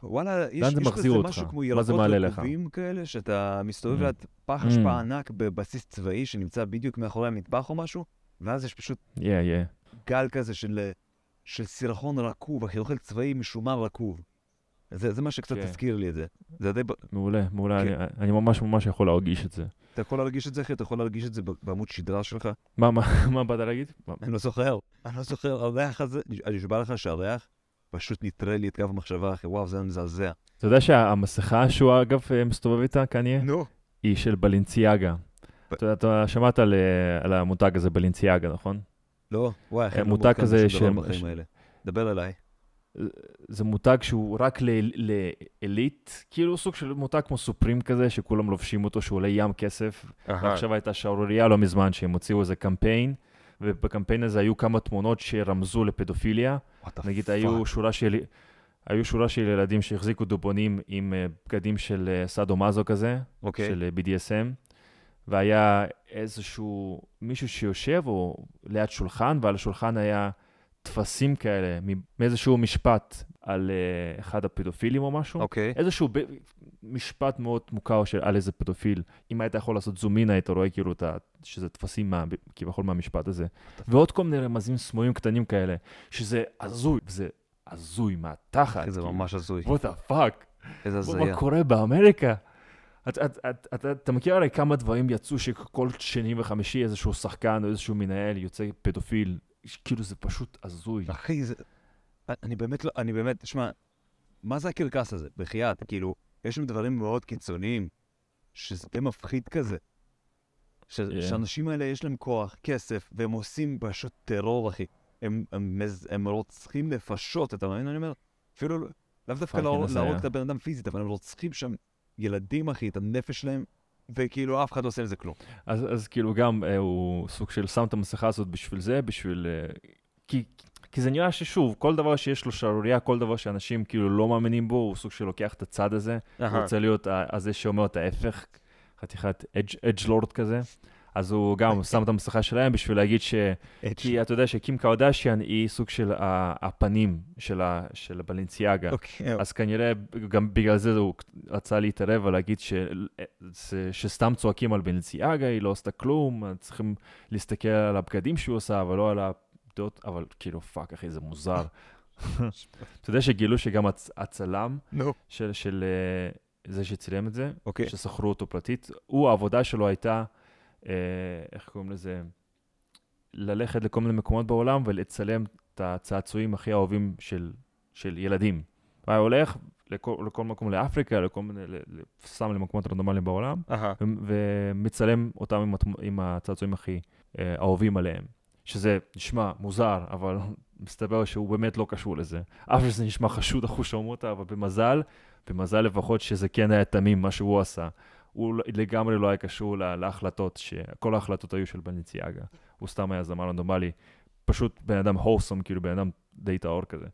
Speaker 2: וואלה, יש,
Speaker 1: לאן זה
Speaker 2: יש
Speaker 1: מחזיר
Speaker 2: בזה
Speaker 1: אותך?
Speaker 2: משהו כמו ירקות? רקובים כאלה, שאתה מסתובב
Speaker 1: Mm.
Speaker 2: ליד פח
Speaker 1: Mm.
Speaker 2: אשפה ענק בבסיס צבאי שנמצא בדיוק מאחורי המטבח או משהו, ואז יש פשוט
Speaker 1: Yeah, yeah.
Speaker 2: גל כזה של, של סירחון רקוב, אחי, אוכל צבאי משומר רקוב. זה, זה מה שקצת
Speaker 1: כן.
Speaker 2: הזכיר לי את זה. זה די...
Speaker 1: מעולה, מעולה.
Speaker 2: כן.
Speaker 1: אני- אני ממש ממש יכול להרגיש את זה.
Speaker 2: אתה יכול להרגיש את זה, אחי? אתה יכול להרגיש את זה בעמוד שדרה שלך?
Speaker 1: מה, מה, מה באת להגיד?
Speaker 2: אני לא זוכר. אני לא זוכר, הריח הזה, אני נשבע לך שהריח פשוט נטרל לי את קו המחשבה, אחי, וואו, זה מזעזע.
Speaker 1: אתה יודע שהמסכה שהוא אגב אה, מסתובב איתה, קניה,
Speaker 2: נו.
Speaker 1: היא של בלנציאגה.
Speaker 2: ב-
Speaker 1: אתה יודע, אתה שמעת על, אה, על המותג הזה בלנציאגה, נכון?
Speaker 2: לא, וואי, אחי, אני לא
Speaker 1: מותג כזה ש-.
Speaker 2: דבר אליי.
Speaker 1: זה מותג שהוא רק לאליט, כאילו סוג של מותג כמו סופרים כזה, שכולם לובשים אותו, שהוא עולה ים כסף. ועכשיו הייתה שערורייה לא מזמן, שהם הוציאו איזה קמפיין, ובקמפיין הזה היו כמה תמונות שרמזו לפדופיליה. נגיד, היו שורה של... היו שורה של ילדים שהחזיקו דובונים עם אה, בגדים של אה, סאדו מאזו כזה,
Speaker 2: אוקיי.
Speaker 1: של אה, BDSM, והיה איזשהו מישהו שיושב או ליד שולחן, ועל השולחן היה טפסים כאלה מאיזשהו משפט על אה, אחד הפדופילים או משהו.
Speaker 2: אוקיי.
Speaker 1: איזשהו ב... משפט מאוד מוכר של על איזה פדופיל. אם היית יכול לעשות זום אין, היית רואה כאילו את ה... שזה טפסים מה... כביכול מהמשפט הזה. ועוד כל מיני רמזים סמויים קטנים כאלה, שזה הזוי, זה הזוי מהתחת.
Speaker 2: זה
Speaker 1: כאילו.
Speaker 2: ממש הזוי.
Speaker 1: what the fuck,
Speaker 2: איזה הזיה.
Speaker 1: מה קורה באמריקה? את, את, את, את, אתה מכיר הרי כמה דברים יצאו שכל שני וחמישי איזשהו שחקן או איזשהו מנהל יוצא פדופיל, כאילו זה פשוט הזוי.
Speaker 2: אחי, זה... אני באמת לא... אני באמת... שמע, מה זה הקרקס הזה? בחייאת, כאילו, יש שם דברים מאוד קיצוניים, שזה מפחיד כזה. ש...
Speaker 1: כן.
Speaker 2: שהאנשים האלה יש להם כוח, כסף, והם עושים פשוט טרור, אחי. הם, הם, מז- הם רוצחים נפשות, אתה מבין? אני אומר, אפילו לא- לאו דווקא. להרוג את הבן אדם פיזית, אבל הם רוצחים שם ילדים, אחי, את הנפש שלהם, וכאילו אף אחד לא עושה לזה כלום.
Speaker 1: אז, אז כאילו גם אה, הוא סוג של שם את המסכה הזאת בשביל זה, בשביל... אה, כי, כי זה נראה ששוב, כל דבר שיש לו שערורייה, כל דבר שאנשים כאילו לא מאמינים בו, הוא סוג של לוקח את הצד הזה. הוא רוצה להיות הזה שאומר את ההפך, חתיכת אדג' לורד כזה. אז הוא גם שם את המסכה שלהם בשביל להגיד ש... כי אתה יודע שקים קרדשיאן היא סוג של הפנים של, ה, של הבלנסיאגה.
Speaker 2: אוקיי,
Speaker 1: אז כנראה גם בגלל זה הוא רצה להתערב ולהגיד ש... שסתם צועקים על בלנסיאגה, היא לא עשתה כלום, צריכים להסתכל על הבגדים שהוא עושה, אבל לא על הדעות, אבל כאילו fuck אחי, זה מוזר. אתה יודע שגילו שגם הצ... הצלם. של, של אה, זה שצילם את זה,
Speaker 2: אוקיי.
Speaker 1: ששכרו אותו פרטית, הוא, העבודה שלו הייתה, איך קוראים לזה? ללכת לכל מיני מקומות בעולם ולצלם את הצעצועים הכי אהובים של, של ילדים. הוא היה הולך לכל, לכל מקום לאפריקה, לכל מיני, שם למקומות רנדומליים בעולם,
Speaker 2: אהה.
Speaker 1: ו- ומצלם אותם עם, עם הצעצועים הכי אה, אהובים עליהם. שזה נשמע מוזר, אבל מסתבר שהוא באמת לא קשור לזה. אף שזה נשמע חשוד אחושרמוטה, אבל במזל, במזל לפחות שזה כן היה תמים, מה שהוא עשה. הוא לא- לגמרי לא היה קשור לה- להחלטות, שכל ההחלטות היו של בלנסיאגה. הוא סתם היה צלם רנדומלי, פשוט בן אדם wholesome, כאילו בן אדם די טהור כזה.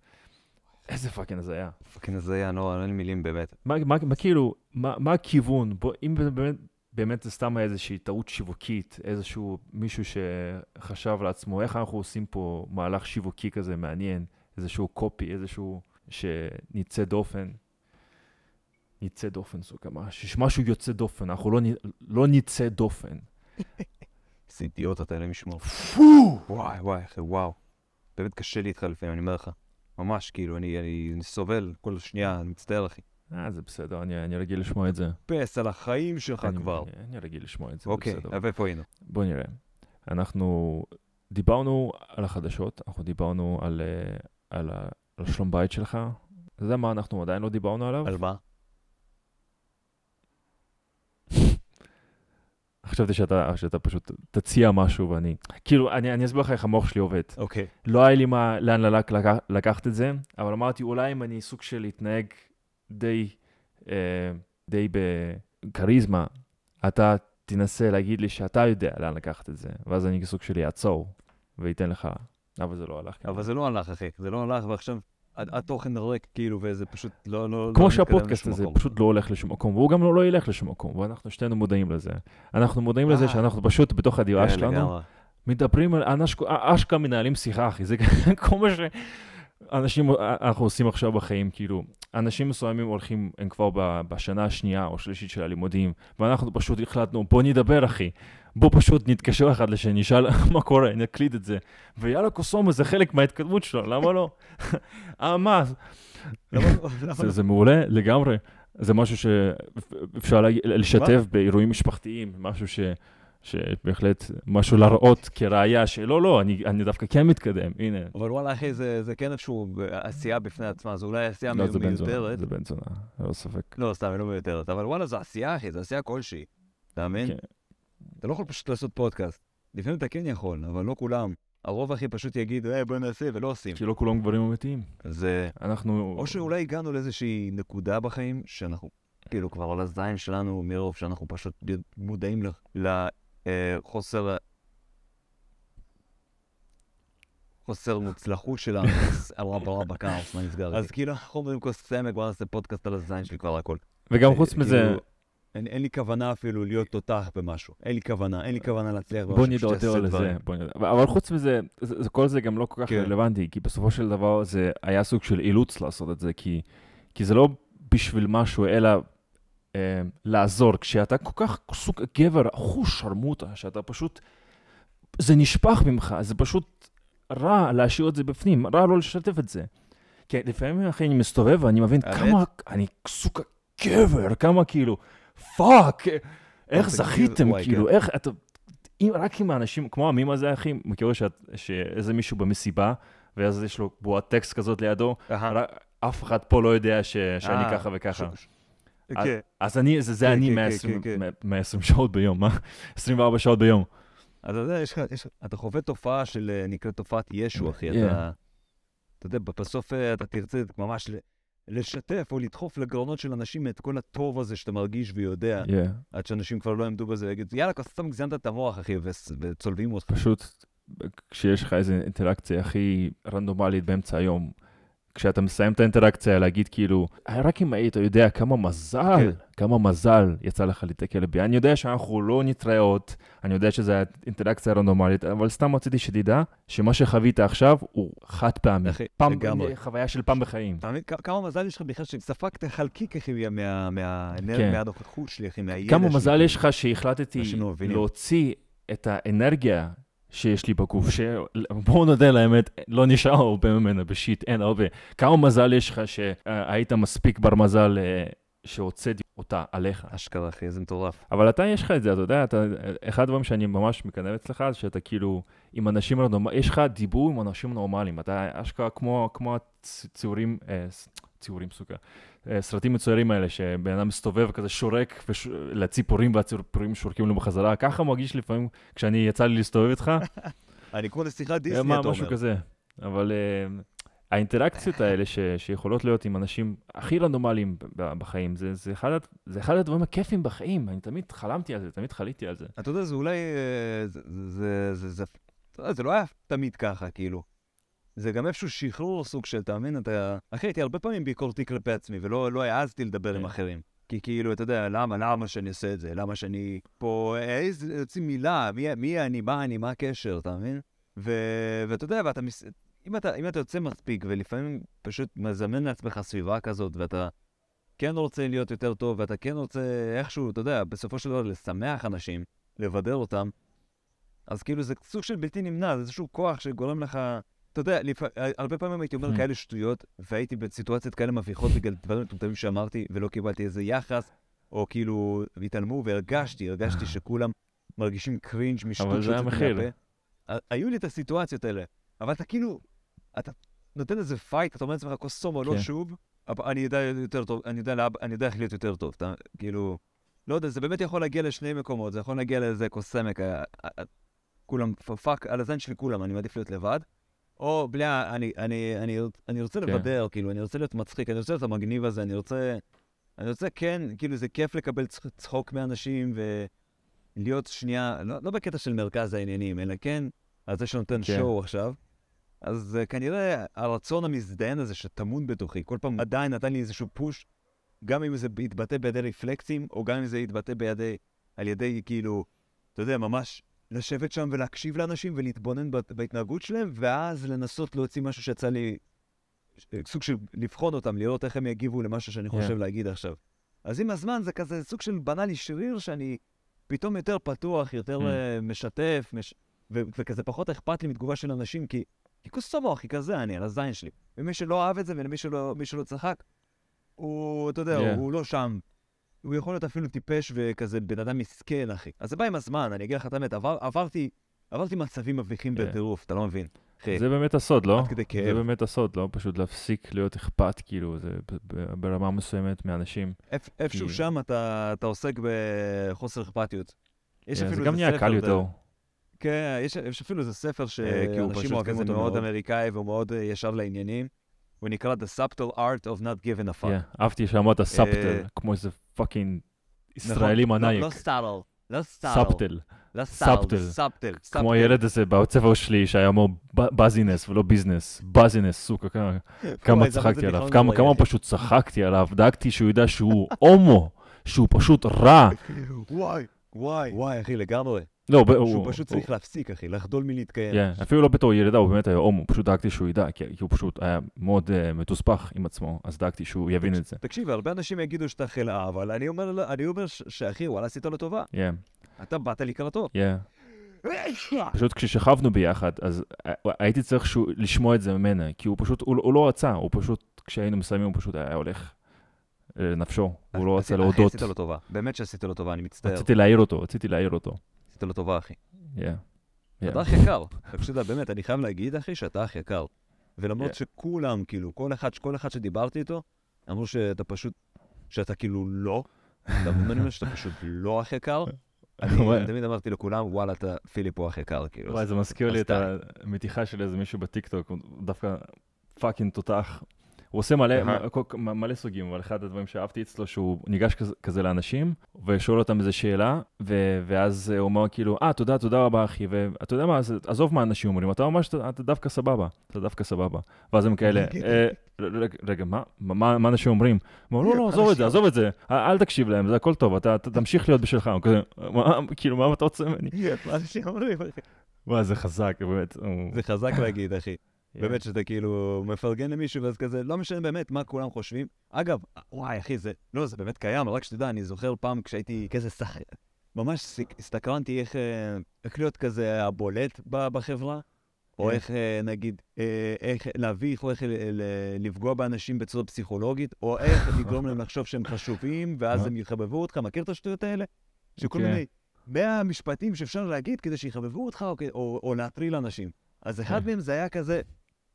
Speaker 1: איזה fucking זה היה.
Speaker 2: fucking הזיה, נו, אין לי מילים באמת.
Speaker 1: מה, מה, מה כאילו, מה, מה הכיוון? בוא, אם באמת, באמת זה סתם היה איזושהי טעות שיווקית, איזשהו מישהו שחשב לעצמו, איך אנחנו עושים פה מהלך שיווקי כזה מעניין, איזשהו קופי, איזשהו שנצא דופן. נצא דופן שמשהו יוצא דופן, אנחנו לא, לא נצא דופן.
Speaker 2: איזה אידיוט אתה, אלוהים ישמור.
Speaker 1: פו!
Speaker 2: וואי, וואי, אחי, וואו. באמת קשה לי איתך לפעמים, אני אומר לך. ממש, כאילו, אני, אני, אני סובל כל שנייה, אני מצטער, אחי.
Speaker 1: אה, זה בסדר, אני, אני רגיל לשמוע את זה.
Speaker 2: פס על החיים שלך
Speaker 1: אני,
Speaker 2: כבר.
Speaker 1: אני, אני רגיל לשמוע את זה,
Speaker 2: אוקיי,
Speaker 1: זה בסדר.
Speaker 2: אבל איפה היינו?
Speaker 1: בוא נראה. אנחנו דיברנו על החדשות, אנחנו דיברנו על, אה, על, ה- על שלום בית שלך. אתה יודע מה אנחנו עדיין לא דיברנו עליו?
Speaker 2: על מה?
Speaker 1: חשבתי שאתה, שאתה פשוט תציע משהו ואני... כאילו, אני, אני אסביר לך איך המוח שלי עובד.
Speaker 2: אוקיי.
Speaker 1: לא היה לי מה, לאן ללק, לקח, לקחת את זה, אבל אמרתי, אולי אם אני סוג של להתנהג די, אה, די בכריזמה, אתה תנסה להגיד לי שאתה יודע לאן לקחת את זה, ואז אני סוג של אעצור ואתן לך, אבל זה לא הלך. ככה.
Speaker 2: אבל זה לא הלך, אחי. זה לא הלך, ועכשיו התוכן ריק, כאילו, וזה פשוט לא... לא
Speaker 1: כמו
Speaker 2: לא
Speaker 1: שהפודקאסט הזה פשוט לא הולך לשום מקום, והוא גם לא, לא ילך לשום מקום, ואנחנו שנינו מודעים לזה. אנחנו מודעים לזה
Speaker 2: אה.
Speaker 1: שאנחנו פשוט בתוך הדירה
Speaker 2: כן,
Speaker 1: שלנו. מדברים על, אשכרה מנהלים שיחה, אחי, זה כל מה שאנשים, אנחנו עושים עכשיו בחיים, כאילו, אנשים מסוימים הולכים, הם כבר בשנה השנייה או שלישית של הלימודים, ואנחנו פשוט החלטנו, בוא נדבר, אחי. בוא פשוט נתקשר אחד לשני, נשאל מה קורה, נקליט את זה. ויאללה, קוסומו, זה חלק מההתקדמות שלו, למה לא? אה, מה? זה, מעולה לגמרי. זה משהו שאפשר לשתף באירועים משפחתיים, משהו ש... שבהחלט משהו להראות כראיה שלא, לא, אני, אני דווקא כן מתקדם, הנה.
Speaker 2: אבל וואלה, אחי, זה זה כן איזשהו עשייה בפני עצמה, זה אולי עשייה
Speaker 1: לא, זה בן זונה,
Speaker 2: מיותרת.
Speaker 1: זה בן זונה, ללא ספק.
Speaker 2: לא, סתם, היא לא מיותרת, אבל וואלה, זו עשייה, אחי, זו עשייה כלשהי. אתה מבין?
Speaker 1: כן.
Speaker 2: אתה לא יכול פשוט לעשות פודקאסט. לפעמים אתה כן יכול, אבל לא כולם. הרוב, אחי, פשוט יגידו, היי, בוא נעשה, ולא עושים.
Speaker 1: כי לא כולם גברים אמיתיים.
Speaker 2: אז... אה,
Speaker 1: אנחנו...
Speaker 2: או שאולי הגענו לאיזושהי נקודה בחיים, שאנחנו, כאילו, כבר על הזין שלנו, מרוב שאנחנו פשוט מודעים לחוסר... חוסר מוצלחות שלנו, על רבה רבה כאוס, מה נסגר? אז כאילו, אנחנו אומרים כוס סמק, בוא נעשה פודקאסט על הזין שלי כבר הכל.
Speaker 1: וגם
Speaker 2: אה,
Speaker 1: חוץ מזה,
Speaker 2: כאילו, אין, אין לי כוונה אפילו להיות תותח במשהו. אין לי כוונה, אין לי כוונה להצליח
Speaker 1: בוא
Speaker 2: במשהו, פשוט
Speaker 1: נדבר
Speaker 2: אעשה
Speaker 1: על. זה. בוא נדבר. אבל אבל חוץ מזה, זה- זה- כל זה גם לא כל כך
Speaker 2: כן.
Speaker 1: רלוונטי, כי בסופו של דבר זה היה סוג של אילוץ לעשות את זה, כי כי זה לא בשביל משהו, אלא אה, לעזור. כשאתה כל כך סוג גבר, אחוש שרמוטה, שאתה פשוט, זה נשפך ממך, זה פשוט רע להשאיר את זה בפנים, רע לא לשתף את זה. כי לפעמים אחי, אני מסתובב ואני מבין? כמה, אני סוג גבר, כמה כאילו, fuck, איך זכיתם, כאילו,
Speaker 2: כן.
Speaker 1: איך, אתה, אם, רק עם האנשים, כמו המים הזה, אחי, מכיר שאיזה מישהו במסיבה, ואז יש לו בועת טקסט כזאת לידו, אף אחד פה לא יודע ש, שאני
Speaker 2: אה,
Speaker 1: ככה וככה. אז-
Speaker 2: כן.
Speaker 1: אז אני, זה, זה
Speaker 2: כן,
Speaker 1: אני
Speaker 2: כן,
Speaker 1: 120
Speaker 2: כן, כן.
Speaker 1: 120 שעות ביום, מה? 24 שעות ביום.
Speaker 2: אתה יודע, יש לך, יש, אתה חווה תופעה של, אה, נקראת תופעת ישו, אחי.
Speaker 1: Yeah.
Speaker 2: אתה, אתה יודע, בסוף אה, אתה תרצה ממש לשתף או לדחוף לגרונות של אנשים את כל הטוב הזה שאתה מרגיש ויודע,
Speaker 1: Yeah.
Speaker 2: עד שאנשים כבר לא יעמדו בזה, יגידו, יאללה, סתם גזיינת את המוח, אחי, וצולבים אותך.
Speaker 1: פשוט, כשיש לך איזו אינטראקציה הכי רנדומלית באמצע היום, כשאתה מסיים את האינטראקציה, להגיד כאילו, "אה, רק אם היית יודע כמה מזל,
Speaker 2: כן.
Speaker 1: כמה מזל יצא לך להתקל בי. אני יודע שאנחנו לא נתראה עוד, אני יודע שזו אינטראקציה רנדומלית, אבל סתם רציתי שתדע שמה שחווית עכשיו הוא חד פעמי.
Speaker 2: אחי,
Speaker 1: פעם,
Speaker 2: לגמרי.
Speaker 1: חוויה של פעם בחיים.
Speaker 2: אתה מבין כמה מזל יש לך בכלל שספגת חלקיק, אחי, מה- מה-
Speaker 1: כן.
Speaker 2: מהנוכחות שלי, אחי, מהידע
Speaker 1: כמה
Speaker 2: שלי.
Speaker 1: מזל יש לך שהחלטתי
Speaker 2: לא.
Speaker 1: להוציא את האנרגיה שיש לי בגוף, שבואו נודה לאמת, לא נשאר הרבה ממנה בשיט, אין הרבה. כמה מזל יש לך שהיית מספיק בר מזל אה, שהוצאתי אותה עליך.
Speaker 2: אשכרה, אחי, איזה מטורף.
Speaker 1: אבל אתה, יש לך את זה, אתה יודע, אתה, אחד הדברים שאני ממש מקנא אצלך, זה שאתה כאילו, עם אנשים נורמליים, יש לך דיבור עם אנשים נורמליים, אתה אשכרה כמו, כמו הציורים, אה, ציורים סוכה, אה, סרטים מצוירים האלה, שבן אדם מסתובב כזה שורק וש... לציפורים והציפורים שורקים לו בחזרה, ככה מרגיש לפעמים כשאני יצא לי להסתובב איתך,
Speaker 2: אני כמו לשיחת
Speaker 1: אה,
Speaker 2: דיסני, אתה
Speaker 1: משהו
Speaker 2: אומר.
Speaker 1: כזה. אבל אה, האינטראקציות האלה ש, שיכולות להיות עם אנשים הכי רנדומליים בחיים, זה, זה, אחד, זה אחד הדברים הכיפים בחיים, אני תמיד חלמתי על זה, תמיד חליתי על זה.
Speaker 2: אתה יודע, זה אולי... זה- זה... זה... זה... אתה יודע, זה לא היה תמיד ככה, כאילו. זה גם איפשהו שחרור סוג של, אתה מבין? אתה... אחי, הייתי הרבה פעמים ביקורתי כלפי עצמי, ולא לא העזתי לדבר עם
Speaker 1: כן.
Speaker 2: אחרים. כי כאילו, אתה יודע, למה, למה שאני עושה את זה? למה שאני פה, איזה, יוצאים מילה, מי, מי אני, מה אני, מה הקשר, אתה מבין? ו... ואתה יודע, ואתה מס... אם אתה, אם אתה יוצא מספיק, ולפעמים פשוט מזמן לעצמך סביבה כזאת, ואתה כן רוצה להיות יותר טוב, ואתה כן רוצה איכשהו, אתה יודע, בסופו של דבר לשמח אנשים, לבדר אותם, אז כאילו זה סוג של בלתי נמנע, זה איזשהו כוח שגורם לך... אתה יודע, לפ... הרבה פעמים הייתי אומר
Speaker 1: Hmm.
Speaker 2: כאלה שטויות, והייתי בסיטואציות כאלה מביכות בגלל דברים מטומטמים שאמרתי, ולא קיבלתי איזה יחס, או כאילו התעלמו, והרגשתי, הרגשתי שכולם מרגישים cringe מהשטות
Speaker 1: הבל הזה
Speaker 2: שיוצאת. מהפה. היו לי את הסיטואציות האלה, אבל אתה כאילו, אתה נותן איזה fight, אתה אומר לעצמך, כוסומו, לא
Speaker 1: כן.
Speaker 2: שוב, אני יודע יותר טוב, אני יודע, אני יודע איך להיות יותר טוב, אתה כאילו, לא יודע, זה באמת יכול להגיע לשני מקומות, זה יכול להגיע לאיזה כוסאמק, כולם, fuck, על הזין של כולם, אני מעדיף להיות לבד. או בלי, אני, אני, אני, אני רוצה
Speaker 1: כן.
Speaker 2: לבדר, כאילו, אני רוצה להיות מצחיק, אני רוצה להיות המגניב הזה, אני רוצה, אני רוצה, כן, כאילו, זה כיף לקבל צח- צחוק מאנשים ולהיות שנייה, לא, לא בקטע של מרכז העניינים, אלא כן, על זה שנותן
Speaker 1: כן.
Speaker 2: show עכשיו. אז uh, כנראה הרצון המזדיין הזה שטמון בתוכי, כל פעם עדיין נתן לי איזשהו push, גם אם זה יתבטא בידי רפלקסים, או גם אם זה יתבטא בידי, על ידי, כאילו, אתה יודע, ממש לשבת שם ולהקשיב לאנשים ולהתבונן בהתנהגות שלהם, ואז לנסות להוציא משהו שיצא לי, סוג של לבחון אותם, לראות איך הם יגיבו למשהו שאני
Speaker 1: כן.
Speaker 2: חושב להגיד עכשיו. אז עם הזמן זה כזה סוג של בנאלי שריר שאני פתאום יותר פתוח, יותר
Speaker 1: Mm.
Speaker 2: uh, משתף, מש... ו- וכזה פחות אכפת לי מתגובה של אנשים, כי, כי קוסומו, אחי, כזה אני, על הזין שלי. ומי שלא אהב את זה ולמי שלא, שלא צחק, הוא, אתה יודע,
Speaker 1: Yeah.
Speaker 2: הוא לא שם. הוא יכול להיות אפילו טיפש וכזה בן אדם מסכן, אחי. אז זה בא עם הזמן, אני אגיד לך את האמת, עבר, עברתי, עברתי מצבים מביכים
Speaker 1: Yeah.
Speaker 2: בטירוף, אתה לא מבין. אחי,
Speaker 1: זה באמת הסוד, לא?
Speaker 2: עד כדי
Speaker 1: זה
Speaker 2: כאב.
Speaker 1: באמת הסוד, לא? פשוט להפסיק להיות אכפת, כאילו, זה ברמה מסוימת מאנשים.
Speaker 2: איפ- איפשהו שם אתה, אתה עוסק בחוסר אכפתיות. יש
Speaker 1: כן,
Speaker 2: אפילו
Speaker 1: זה גם נהיה קל יותר.
Speaker 2: כן, יש, יש אפילו איזה ספר
Speaker 1: פשוט
Speaker 2: שאנשים אוהבים אותו מאוד
Speaker 1: מאוד.
Speaker 2: אמריקאי והוא מאוד אה, ישר לעניינים. הוא נקרא The Subtle Art of Not Giving a Fuck.
Speaker 1: כן, אהבתי שאמרת subtle, כמו איזה fucking ישראלי מנאייק.
Speaker 2: לא subtle, לא subtle.
Speaker 1: subtle.
Speaker 2: לא
Speaker 1: subtle.
Speaker 2: subtle, subtle.
Speaker 1: כמו הילד הזה ספר שלי שהיה אומר בזינס ולא business, בזינס, סוכה, כמה- צחקתי עליו, כמה פשוט צחקתי עליו, דאגתי שהוא ידע שהוא הומו, שהוא פשוט רע.
Speaker 2: וואי, וואי. וואי, אחי, לגמרי.
Speaker 1: לא,
Speaker 2: שהוא
Speaker 1: הוא-
Speaker 2: פשוט
Speaker 1: הוא-
Speaker 2: צריך להפסיק, אחי, לחדול מלהתקיים.
Speaker 1: כן, אפילו לא בתור ילדה, הוא באמת היה הומו, פשוט דאגתי שהוא ידע, כי הוא פשוט היה מאוד אה, מתוסבך עם עצמו, אז דאגתי שהוא יבין את זה.
Speaker 2: תקשיב, הרבה אנשים יגידו שאתה חלאה, אבל אני אומר, אני אומר ש- שאחי, וואלה, עשית לו טובה.
Speaker 1: כן,
Speaker 2: אתה באת לקראתו.
Speaker 1: כן. פשוט כששכבנו ביחד, אז אה, הייתי צריך שהוא- לשמוע את זה ממנה, כי הוא פשוט, הוא הוא לא רצה, הוא פשוט, כשהיינו מסיימים, הוא פשוט היה הולך אה, לנפשו, הוא לא רצה
Speaker 2: אחי,
Speaker 1: להודות.
Speaker 2: עשית לו טובה. באמת שעשית לו טובה, אני מצטער.
Speaker 1: רציתי להעיר אותו, רציתי להעיר אותו.
Speaker 2: עשית לו טובה, אחי.
Speaker 1: כן.
Speaker 2: אתה אח יקר. שתדע, באמת, אני חייב להגיד, אחי, שאתה אח יקר. ולמרות
Speaker 1: Yeah.
Speaker 2: שכולם, כאילו, כל אחד, כל אחד שדיברתי איתו, אמרו שאתה פשוט, שאתה כאילו לא. אתה מבין אומר? שאתה פשוט לא אח יקר. אני. תמיד אמרתי לכולם, וואלה, אתה פיליפ הוא אח יקר, כאילו.
Speaker 1: וואי, זה מזכיר לי את המתיחה של איזה מישהו בטיקטוק, דווקא fucking תותח. הוא עושה מלא, מ- מלא סוגים, אבל אחד הדברים שאהבתי אצלו, שהוא ניגש כזה- כזה לאנשים, ושואל אותם איזה שאלה, ו- ואז הוא אומר כאילו, אה, תודה, תודה רבה, אחי, ואתה יודע מה, עזוב מה אנשים אומרים, אתה ממש, אתה דווקא סבבה, אתה דווקא סבבה. ואז הם כאלה, "אה, רגע, רגע, מה? מה מה אנשים אומרים? הוא אומר, לא, לא, עזוב את זה, עזוב את זה, אל תקשיב להם, זה הכל טוב, אתה תמשיך להיות בשלך. הוא כזה, "מה- כאילו, מה אתה רוצה ממני?
Speaker 2: מה אנשים אומרים, אחי?
Speaker 1: וואי, זה חזק, באמת.
Speaker 2: זה חזק להגיד, אחי.
Speaker 1: כן.
Speaker 2: באמת שאתה כאילו מפרגן למישהו, ואז כזה, לא משנה באמת מה כולם חושבים. אגב, וואי, אחי, זה, לא, זה באמת קיים, רק שתדע, אני זוכר פעם כשהייתי כזה שח... ממש הסתקרנתי איך, אה, איך להיות כזה הבולט בחברה, או
Speaker 1: כן.
Speaker 2: איך, אה, נגיד, אה, איך להביך, או איך לפגוע באנשים בצורה פסיכולוגית, או איך לגרום להם לחשוב שהם חשובים, ואז? הם יחבבו אותך. מכיר את השטויות האלה? שכל
Speaker 1: כן.
Speaker 2: מיני 100 משפטים שאפשר להגיד כדי שיחבבו אותך, או, או, או להטריל אנשים. אז אחד. מהם זה היה כזה,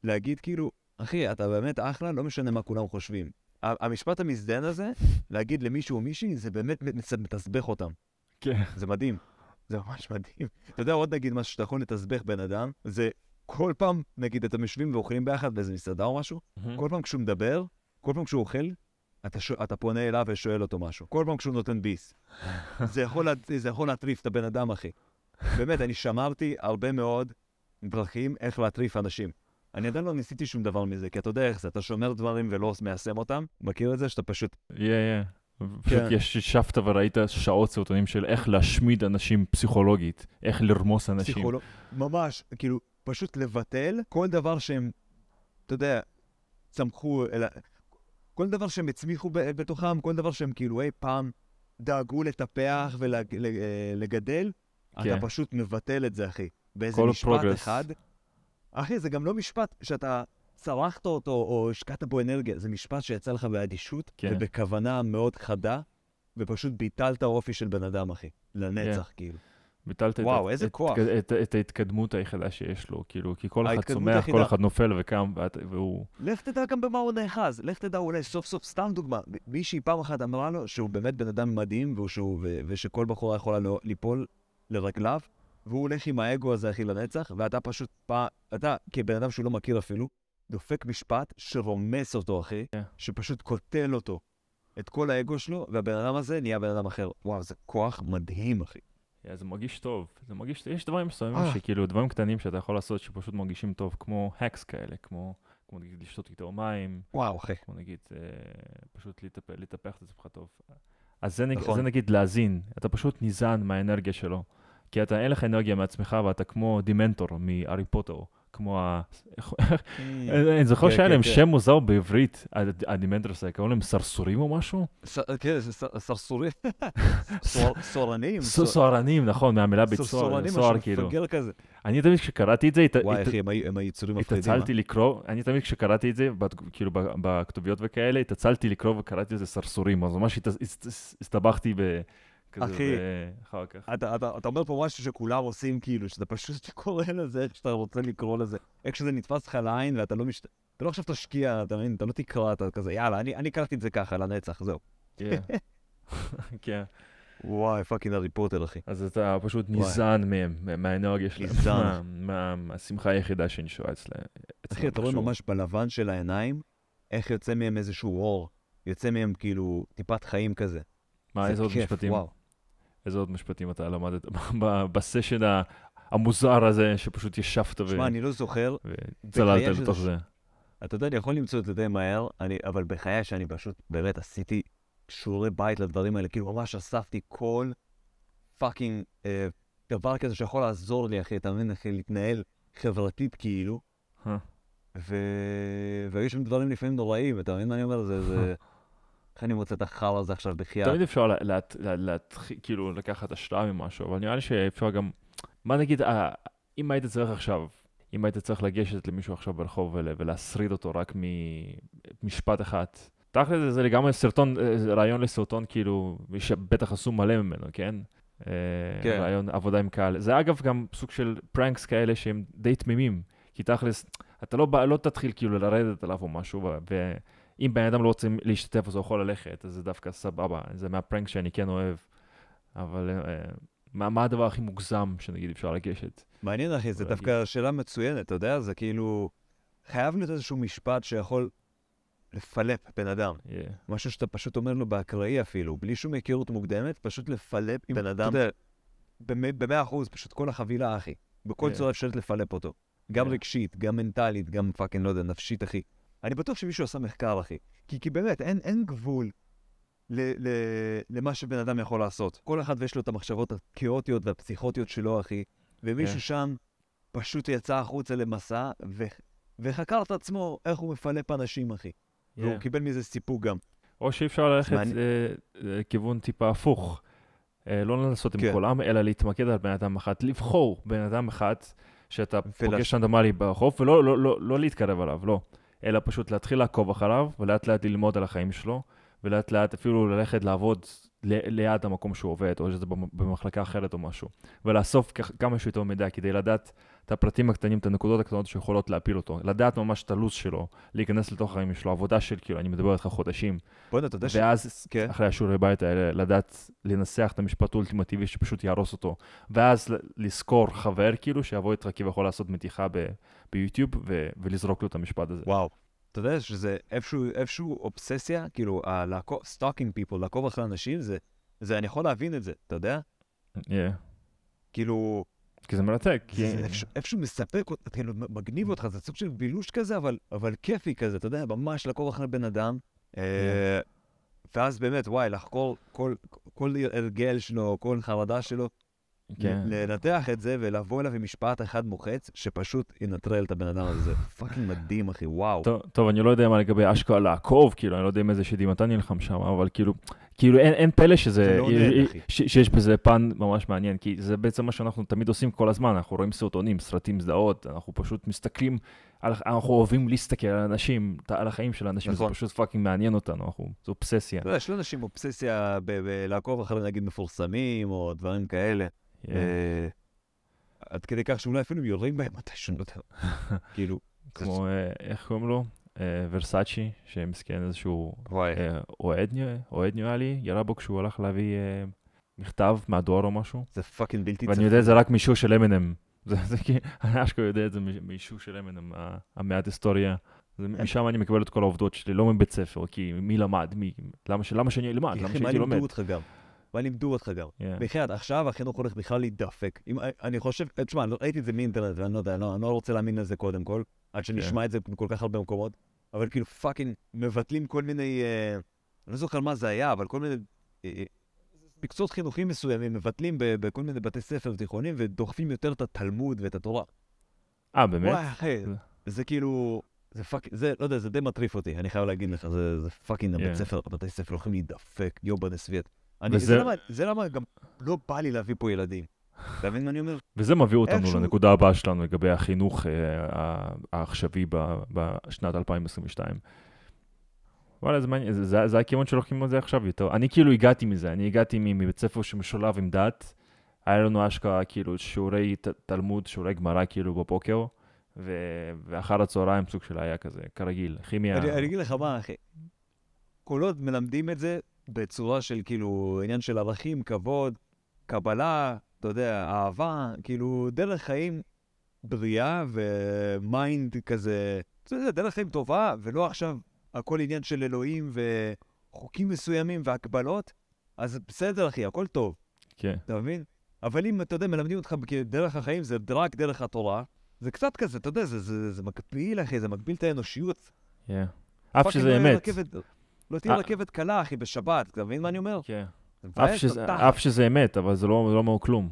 Speaker 2: להגיד כאילו, אחי, אתה באמת אחלה, לא משנה מה כולם חושבים. המשפט המזדיין הזה, להגיד למישהו או מישהי, זה באמת מתסבך אותם.
Speaker 1: כן.
Speaker 2: זה מדהים. זה ממש מדהים. אתה יודע, עוד נגיד משהו שאתה יכול לתסבך בן אדם, זה כל פעם, נגיד, אתם יושבים ואוכלים ביחד באיזה מסעדה או משהו, כל פעם כשהוא מדבר, כל פעם כשהוא אוכל, אתה, ש... אתה פונה אליו ושואל אותו משהו. כל פעם כשהוא נותן ביס. זה יכול, לה... זה יכול להטריף את הבן אדם, אחי. באמת, אני שמרתי הרבה מאוד דרכים איך להטריף אנשים. אני עדיין לא ניסיתי שום דבר מזה, כי אתה יודע איך זה, אתה שומר דברים ולא מיישם אותם. מכיר את זה? שאתה פשוט...
Speaker 1: יא, יא. פשוט
Speaker 2: כן.
Speaker 1: יש- ישבת וראית שעות סרטונים של איך להשמיד אנשים פסיכולוגית, איך לרמוס אנשים.
Speaker 2: פסיכולוג... ממש, כאילו, פשוט לבטל כל דבר שהם, אתה יודע, צמחו, אלא... כל דבר שהם הצמיחו בתוכם, כל דבר שהם כאילו אי פעם דאגו לטפח ולגדל, אתה
Speaker 1: כן.
Speaker 2: פשוט מבטל את זה, אחי. באיזה משפט
Speaker 1: progress.
Speaker 2: אחד. אחי, זה גם לא משפט שאתה צרחת אותו או השקעת בו אנרגיה, זה משפט שיצא לך באדישות,
Speaker 1: כן.
Speaker 2: ובכוונה מאוד חדה, ופשוט ביטלת אופי של בן אדם, אחי. לנצח,
Speaker 1: כן.
Speaker 2: כאילו.
Speaker 1: ביטלת
Speaker 2: וואו,
Speaker 1: את,
Speaker 2: איזה
Speaker 1: את,
Speaker 2: כוח.
Speaker 1: את, את, את ההתקדמות היחידה שיש לו, כאילו, כי כל אחד צומח,
Speaker 2: היחידה.
Speaker 1: כל אחד נופל וקם, ואת, והוא...
Speaker 2: לך תדע גם במה הוא נאחז, לך תדע אולי סוף סוף, סתם דוגמה, מישהי פעם אחת אמרה לו שהוא באמת בן אדם מדהים, והוא, שהוא, ו, ושכל בחורה יכולה לו- ליפול לרגליו, והוא הולך עם האגו הזה, אחי, לנצח, ואתה פשוט, פע... אתה, כבן אדם שהוא לא מכיר אפילו, דופק משפט שרומס אותו, אחי,
Speaker 1: כן.
Speaker 2: שפשוט קוטל אותו. את כל האגו שלו, והבן אדם הזה נהיה בן אדם אחר. וואו, זה כוח מדהים, אחי.
Speaker 1: Yeah, זה מרגיש טוב, זה מרגיש, יש דברים מסוימים
Speaker 2: אה.
Speaker 1: שכאילו, דברים קטנים שאתה יכול לעשות שפשוט מרגישים טוב, כמו hacks כאלה, כמו, כמו נגיד לשתות איתו מים,
Speaker 2: וואו, אחי.
Speaker 1: כמו נגיד אה, פשוט להתהפך את עצמך טוב. אז זה, נג,
Speaker 2: נכון.
Speaker 1: זה נגיד להזין, אתה פשוט ניזן מהאנרגיה שלו. כי אתה, אין לך אנרגיה מעצמך ואתה כמו dementor מהארי פוטר, כמו ה... אני זוכר
Speaker 2: כן,
Speaker 1: שהיה
Speaker 2: כן,
Speaker 1: להם
Speaker 2: כן.
Speaker 1: שם מוזר בעברית, הד- ה dementors האלה, קראו להם סרסורים או משהו?
Speaker 2: כן, זה סרסורים. סוהר-
Speaker 1: סוהרסנים. סוהרסנים, נכון, מהמילה בית סוהר, סוהר כאילו. אני תמיד כשקראתי את זה, הת-
Speaker 2: וואי,
Speaker 1: הת-
Speaker 2: אחי, הם היו- הם היצורים מפחידים.
Speaker 1: התעצלתי לקרוא, אני תמיד כשקראתי את זה, כאילו ב- בכתוביות וכאלה, התעצלתי לקרוא וקראתי לזה סרסורים, אז ממש הת- הס- בכזה,
Speaker 2: אחי.
Speaker 1: אחר כך.
Speaker 2: אתה, אתה, אתה אומר פה משהו שכולם עושים, כאילו, שאתה פשוט קורא לזה איך שאתה רוצה לקרוא לזה. איך שזה נתפס לך לעין ואתה לא משת... אתה לא עכשיו תשקיע, אתה מבין? אתה לא תקרא, אתה כזה, יאללה, אני, אני קראתי את זה ככה, לנצח, זהו.
Speaker 1: כן. כן,
Speaker 2: וואי, fucking הארי פוטר, אחי.
Speaker 1: אז אתה פשוט. ניזן מהם, מה- מהאנרגיה שלהם,
Speaker 2: ניזן.
Speaker 1: מה- מה- מהשמחה היחידה שנשארה אצלהם.
Speaker 2: אחי, אתה רואה. ממש בלבן של העיניים, איך יוצא מהם איזשהו אור. יוצא מהם כאילו טיפת חיים כזה.
Speaker 1: מה,
Speaker 2: זה
Speaker 1: איזה עוד משפטים?
Speaker 2: וואו.
Speaker 1: איזה עוד משפטים אתה למדת בסשן המוזר הזה, שפשוט ישבת ו-
Speaker 2: שמע, אני לא זוכר,
Speaker 1: וצללת לתוך זה.
Speaker 2: אתה יודע, אני יכול למצוא את זה די מהר, אני, אבל בחיי שאני פשוט, באמת, עשיתי שיעורי בית לדברים האלה, כאילו ממש אספתי כל פאקינג אה, דבר כזה שיכול לעזור לי, אחי, אתה מבין, אחי, להתנהל חברתית כאילו. ו... והיו שם דברים לפעמים נוראים, אתה מבין מה אני אומר? זה, זה... איך אני מוצא את החרא הזה עכשיו בחייאת?
Speaker 1: תמיד אפשר לה- לה- לה- להתחיל, כאילו, לקחת השראה ממשהו, אבל נראה לי שאפשר גם, מה נגיד, אה, אם היית צריך עכשיו, אם היית צריך לגשת למישהו עכשיו ברחוב ול- ולהשריד אותו רק ממשפט אחד, תכל'ס זה לגמרי סרטון, אה, רעיון לסרטון, כאילו, שבטח עשו מלא ממנו, כן? אה,
Speaker 2: כן.
Speaker 1: רעיון עבודה עם קהל. זה אגב גם סוג של פרנקס כאלה שהם די תמימים, כי תכל'ס, אתה לא, לא תתחיל כאילו לרדת עליו או משהו, ו- ואם בן אדם לא רוצה להשתתף אז הוא יכול ללכת, אז זה דווקא סבבה, זה מהפרנק שאני כן אוהב. אבל אה, מה, מה הדבר הכי מוגזם שנגיד אפשר לגשת?
Speaker 2: מעניין, אחי, זו דווקא שאלה מצוינת, אתה יודע? זה כאילו... חייב להיות איזשהו משפט שיכול לפלפ בן אדם.
Speaker 1: Yeah.
Speaker 2: משהו שאתה פשוט אומר לו באקראי אפילו, בלי שום היכרות מוקדמת, פשוט לפלפ
Speaker 1: אם-
Speaker 2: בן אדם.
Speaker 1: אתה יודע-
Speaker 2: במ- במאה אחוז, פשוט כל החבילה, אחי. בכל
Speaker 1: כן.
Speaker 2: צורה אפשרית לפלפ אותו. גם
Speaker 1: כן.
Speaker 2: רגשית, גם מנטלית, גם fucking, לא יודע, נפשית, אחי. אני בטוח שמישהו עשה מחקר, אחי. כי, כי באמת, אין, אין גבול ל, ל, למה שבן אדם יכול לעשות. כל אחד ויש לו את המחשבות הכאוטיות והפסיכוטיות שלו, אחי. ומישהו
Speaker 1: כן.
Speaker 2: שם פשוט יצא החוצה למסע, ו, וחקר את עצמו איך הוא מפלפ אנשים, אחי.
Speaker 1: Yeah.
Speaker 2: והוא קיבל מזה סיפוק גם.
Speaker 1: או שאי אפשר ללכת
Speaker 2: מעניין.
Speaker 1: אה, לכיוון טיפה הפוך. אה, לא לנסות עם
Speaker 2: כן.
Speaker 1: כולם, אלא להתמקד על בן אדם אחד, לבחור בן אדם אחד שאתה פוגש רנדומלי ברחוב, ולא לא, לא, לא להתקרב עליו, לא. אלא פשוט להתחיל לעקוב אחריו, ולאט לאט ללמוד על החיים שלו, ולאט לאט אפילו ללכת לעבוד ליד המקום שהוא עובד, או שזה במ- במחלקה אחרת או משהו. ולאסוף כמה שיותר מידע כדי לדעת את הפרטים הקטנים, את הנקודות הקטנות שיכולות להפיל אותו. לדעת ממש את הלו"ז שלו, להיכנס לתוך החיים שלו, עבודה של כאילו, אני מדבר איתך חודשים.
Speaker 2: בוא'נה, אתה יודע ש...
Speaker 1: ואז,
Speaker 2: כן.
Speaker 1: אחרי השיעורי בית האלה, לדעת לנסח את המשפט האולטימטיבי שפשוט יהרוס אותו. ואז לזכור חבר, כאילו, שיבוא איתך כביכול לעשות מתיחה ב- ביוטיוב, ו- ולזרוק לו את המשפט הזה.
Speaker 2: וואו. אתה יודע שזה איפשהו, איפשהו אובססיה, כאילו, לעקוב, stalking people, לעקוב אחרי אנשים, זה, זה, אני יכול להבין את זה, אתה יודע?
Speaker 1: Yeah.
Speaker 2: כאילו,
Speaker 1: כי זה מרתק. כי...
Speaker 2: זה איפשהו, מספק, כאילו, מגניב אותך, זה סוג של בילוש כזה, אבל, אבל כיפי כזה, אתה יודע, ממש לעקוב אחרי בן אדם. אה, ואז באמת, וואי, לחקור כל, כל הרגל שלו, כל חרדה שלו,
Speaker 1: כן.
Speaker 2: לנתח את זה ולבוא אליו עם משפט אחד מוחץ, שפשוט ינטרל את הבן אדם הזה. זה fucking מדהים, אחי, וואו.
Speaker 1: טוב, טוב, אני לא יודע מה לגבי אשכרה לעקוב, כאילו, אני לא יודע עם איזה שדים אתה נלחם שם, אבל כאילו, כאילו אין, אין פלא שזה,
Speaker 2: זה לא אחי.
Speaker 1: ש, שיש בזה פן ממש מעניין, כי זה בעצם מה שאנחנו תמיד עושים כל הזמן, אנחנו רואים סרטונים, סרטים, זדהות, אנחנו פשוט מסתכלים, על, אנחנו אוהבים להסתכל על אנשים, על החיים של אנשים,
Speaker 2: נכון.
Speaker 1: זה פשוט fucking מעניין אותנו, אנחנו, זו אובססיה.
Speaker 2: יודע, יש לאנשים אובססיה בלעקוב אחרי נגיד מפורסמים או דברים כאלה.
Speaker 1: Yeah.
Speaker 2: אה, עד כדי כך שאולי אפילו יורים בהם מתישהו, לא יודע. כאילו,
Speaker 1: כמו, אה, איך קוראים לו? אה, ורסאצ'י, שמסכן איזשהו. אה, אוהד, נראה- לי, ירה בו כשהוא הלך להביא אה, מכתב מהדואר או משהו.
Speaker 2: זה fucking בלתי
Speaker 1: ואני יודע את זה רק מהשיר של אמינם. זה כי אני אשכרה יודע את זה מ- מהשיר של אמינם, המעט היסטוריה. משם אני מקבל את כל העובדות שלי, לא מבית ספר, כי מי למד? מי? למה שאני אלמד? למה
Speaker 2: אחי, מה
Speaker 1: שהייתי לומד?
Speaker 2: לימדו אותך גם? מה לימדו אותך גם?
Speaker 1: Yeah.
Speaker 2: בחייאת, עכשיו החינוך הולך בכלל להידפק. אם, אני חושב, תשמע, לא- ראיתי את זה מאינטרנט, ואני לא יודע, אני לא, אני לא רוצה להאמין לזה קודם כל, עד שנשמע את זה בכל כך הרבה מקומות, אבל כאילו fucking מבטלים כל מיני, אה, אני לא זוכר מה זה היה, אבל כל מיני אה, אה, מקצועות חינוכיים מסוימים מבטלים ב- בכל מיני בתי ספר תיכונים, ודוחפים יותר את התלמוד ואת התורה.
Speaker 1: אה, באמת?
Speaker 2: וואי, אחי,
Speaker 1: זה-
Speaker 2: זה כאילו, זה fucking, זה, לא יודע, זה די מטריף אותי, אני חייב להגיד לך, זה, זה fucking,
Speaker 1: Yeah.
Speaker 2: הבית ספר, הבתי ספר הולכים להידפק, יו בנסוויט. אני,
Speaker 1: וזה-
Speaker 2: זה, למה, זה למה גם לא בא לי להביא פה ילדים. אתה מבין מה אני אומר?
Speaker 1: וזה מביא אותנו
Speaker 2: איכשהו-
Speaker 1: לנקודה הבאה שלנו לגבי החינוך אה, העכשווי ב- בשנת 2022. וואלה, זה מעניין, זה- זה זה הכיוון שהולכים על זה עכשיו יותר. אני כאילו הגעתי מזה, אני הגעתי מבית ספר שמשולב עם דת. היה לנו אשכרה כאילו שיעורי ת- תלמוד, שיעורי גמרא כאילו בבוקר, ו- ואחר הצהריים סוג של היה כזה, כרגיל, כימיה.
Speaker 2: אני, אני אגיד לך מה, אחי. כל עוד מלמדים את זה בצורה של כאילו עניין של ערכים, כבוד, קבלה, אתה יודע, אהבה, כאילו דרך חיים בריאה ו mind כזה, אתה יודע, דרך חיים טובה, ולא עכשיו הכל עניין של אלוהים וחוקים מסוימים והקבלות, אז בסדר, אחי, הכל טוב,
Speaker 1: כן,
Speaker 2: אתה מבין? אבל אם, אתה יודע, מלמדים אותך דרך החיים, זה רק דרך התורה, זה קצת כזה, אתה יודע, זה, זה, זה מגביל, אחי, זה מגביל את האנושיות.
Speaker 1: כן. אף
Speaker 2: fucking
Speaker 1: שזה אמת.
Speaker 2: רכבת- לא תהיה
Speaker 1: אה.
Speaker 2: רכבת קלה, אחי, בשבת, אתה מבין מה אני אומר?
Speaker 1: כן. אף שזה- אמת, אבל זה לא לא אומר כלום.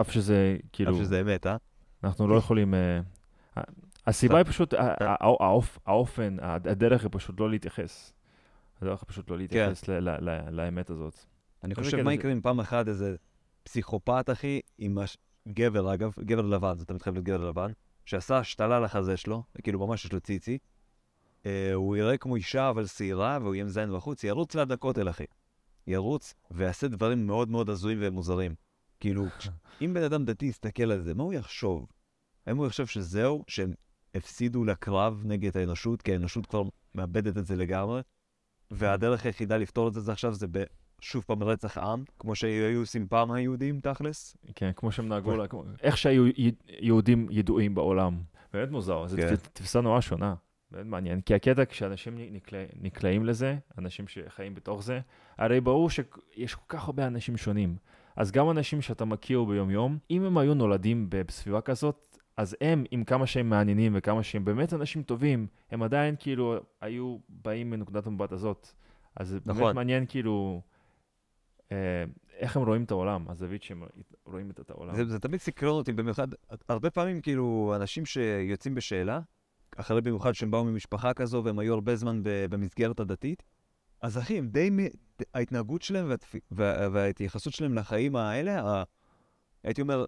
Speaker 1: אף שזה, כאילו...
Speaker 2: אף שזה אמת, אה?
Speaker 1: אנחנו לא יכולים... אה, הסיבה היא פשוט, ה- ה- האופ- האופן, הדרך היא פשוט לא להתייחס. הדרך היא פשוט לא להתייחס ל- ל- ל- לאמת הזאת.
Speaker 2: אני חושב,
Speaker 1: כן,
Speaker 2: מה יקרה אם פעם אחת איזה פסיכופת, אחי, עם גבר, אגב, גבר לבן, זה תמיד חייב להיות גבר לבן, שעשה השתלה לחזה שלו, כאילו ממש יש לו ציצי, אה, הוא יראה כמו אישה אבל שעירה, והוא יהיה מזיין בחוץ, ירוץ ליד הכותל, אחי. ירוץ ויעשה דברים מאוד מאוד הזויים ומוזרים. כאילו, אם בן אדם דתי יסתכל על זה, מה הוא יחשוב? האם הוא יחשוב שזהו, שהם הפסידו לקרב נגד האנושות, כי האנושות כבר מאבדת את זה לגמרי, והדרך היחידה לפתור את זה זה עכשיו זה ב... שוב פעם רצח עם, כמו שהיו עושים פעם היהודים, תכלס.
Speaker 1: כן, כמו שהם נהגו, לה- כמו- איך שהיו יהודים ידועים בעולם. באמת מוזר, זו
Speaker 2: כן.
Speaker 1: תפ- תפיסה נורא שונה. באמת מעניין, כי הקטע כשאנשים נקלע- נקלעים לזה, אנשים שחיים בתוך זה, הרי ברור שיש כל כך הרבה אנשים שונים. אז גם אנשים שאתה מכיר ביום-יום, אם הם היו נולדים בסביבה כזאת, אז הם, עם כמה שהם מעניינים וכמה שהם באמת אנשים טובים, הם עדיין כאילו היו באים מנקודת המבט הזאת. אז זה באמת
Speaker 2: נכון.
Speaker 1: מעניין כאילו, אה, איך הם רואים את העולם, הזווית שהם רואים את העולם.
Speaker 2: זה, זה תמיד סקרן אותי, במיוחד, הרבה פעמים כאילו אנשים שיוצאים בשאלה, אחרי במיוחד שהם באו ממשפחה כזו והם היו הרבה זמן במסגרת הדתית, אז אחי, הם די, ההתנהגות שלהם והתפ... וה... וההתייחסות שלהם לחיים האלה, ה... הייתי אומר,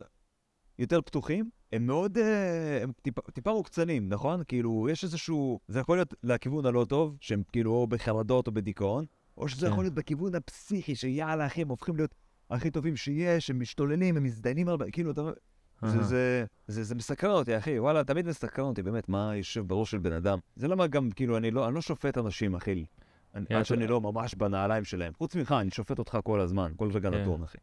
Speaker 2: יותר פתוחים, הם מאוד, אה, הם טיפה, טיפה מוקצנים, נכון? כאילו, יש איזשהו, זה יכול להיות לכיוון הלא טוב, שהם כאילו או בחרדות או בדיכאון, או שזה
Speaker 1: כן.
Speaker 2: יכול להיות בכיוון הפסיכי, שיאללה, אחי, הם הופכים להיות הכי טובים שיש, הם משתוללים, הם מזדיינים הרבה, כאילו, אתה... זה. זה, זה, זה מסקרן אותי, אחי, וואלה, תמיד מסקרן אותי, באמת, מה יושב בראש של בן אדם. זה למה גם, כאילו, אני לא, אני לא שופט אנשים, אחי. אני, עד
Speaker 1: אתה-
Speaker 2: שאני לא ממש בנעליים שלהם. חוץ ממך, אני שופט אותך כל הזמן, כל רגע
Speaker 1: כן.
Speaker 2: נתון, אחי.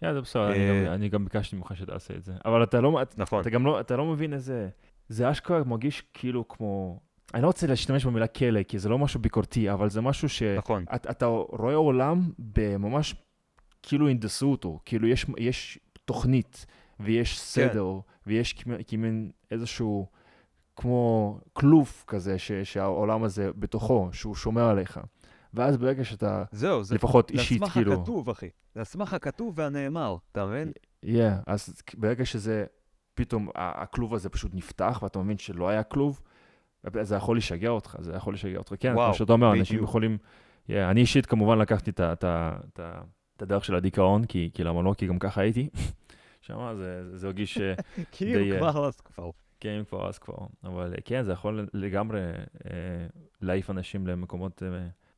Speaker 1: כן, זה בסדר, אני
Speaker 2: אה,
Speaker 1: גם- אני גם ביקשתי ממך שתעשה את זה. אבל אתה לא, אתה-
Speaker 2: נכון.
Speaker 1: אתה גם לא, אתה לא מבין איזה, זה אשכרה מרגיש כאילו כמו, אני לא רוצה להשתמש במילה כלא, כי זה לא משהו ביקורתי, אבל זה משהו שאתה
Speaker 2: נכון.
Speaker 1: אתה רואה עולם בממש, כאילו הנדסו אותו, כאילו יש, יש תוכנית, ויש סדר, ויש כמ- כמין איזשהו, כמו כלוף כזה, ש, שהעולם הזה בתוכו, שהוא שומר עליך. ואז ברגע שאתה,
Speaker 2: זהו, זה
Speaker 1: לפחות
Speaker 2: זה
Speaker 1: אישית,
Speaker 2: על סמך
Speaker 1: כאילו,
Speaker 2: הכתוב, אחי. זה על סמך הכתוב והנאמר, אתה מבין?
Speaker 1: Yeah, אז ברגע שזה, פתאום הכלוב הזה פשוט נפתח, ואתה מבין שלא היה כלוב, זה יכול לשגע אותך, זה יכול לשגע אותך. כן, כמו שאתה אומר, אנשים
Speaker 2: בדיוק.
Speaker 1: יכולים Yeah, אני אישית כמובן לקחתי את הדרך של הדיכאון, כי כי למה לא? כי גם ככה הייתי. שמה זה זה הרגיש.
Speaker 2: כאילו,
Speaker 1: די, אה,
Speaker 2: כבר אז כבר.
Speaker 1: כן, כבר אז כבר. אבל אה, כן, זה יכול לגמרי אה, להעיף אנשים למקומות,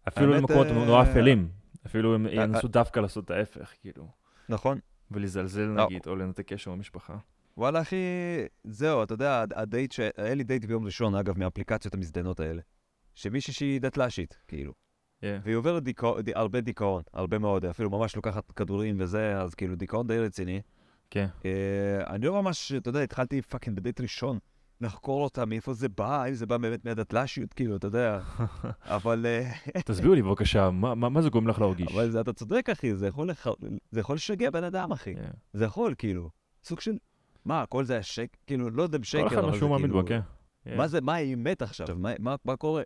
Speaker 1: אפילו למקומות נורא אפלים. אפילו הם ינסו דווקא לעשות את ההפך, כאילו.
Speaker 2: נכון.
Speaker 1: ולזלזל
Speaker 2: לא.
Speaker 1: נגיד, או לנתק קשר במשפחה.
Speaker 2: וואלה, אחי, זהו, אתה יודע, הדייט ש... היה לי דייט ביום ראשון, אגב, מאפליקציות המזדיינות האלה. שמישהי שהיא דתל"שית, כאילו.
Speaker 1: Yeah.
Speaker 2: והיא עוברת דיכא... ד... הרבה דיכאון, הרבה מאוד, אפילו ממש לוקחת כדורים וזה, אז כאילו דיכאון די רציני.
Speaker 1: כן.
Speaker 2: אה, אני לא ממש, אתה יודע, התחלתי fucking בדייט ראשון, לחקור אותה, מאיפה זה בא, אם זה בא באמת מהדתל"שיות, כאילו, אתה יודע. אבל, אה,
Speaker 1: תסבירו לי בבקשה, מה- מה מה זה גורם לך להרגיש?
Speaker 2: אבל זה, אתה צודק, אחי, זה יכול, לח... זה יכול לשגע בן אדם, אחי.
Speaker 1: כן.
Speaker 2: זה יכול, כאילו, סוג של... מה, הכל זה השק... כאילו, לא יודע בשקר,
Speaker 1: כל
Speaker 2: אבל
Speaker 1: אחד מה שהוא מאמין
Speaker 2: כאילו...
Speaker 1: בו, כן. כן.
Speaker 2: מה זה, מה האמת עכשיו? מה, מה, מה קורה?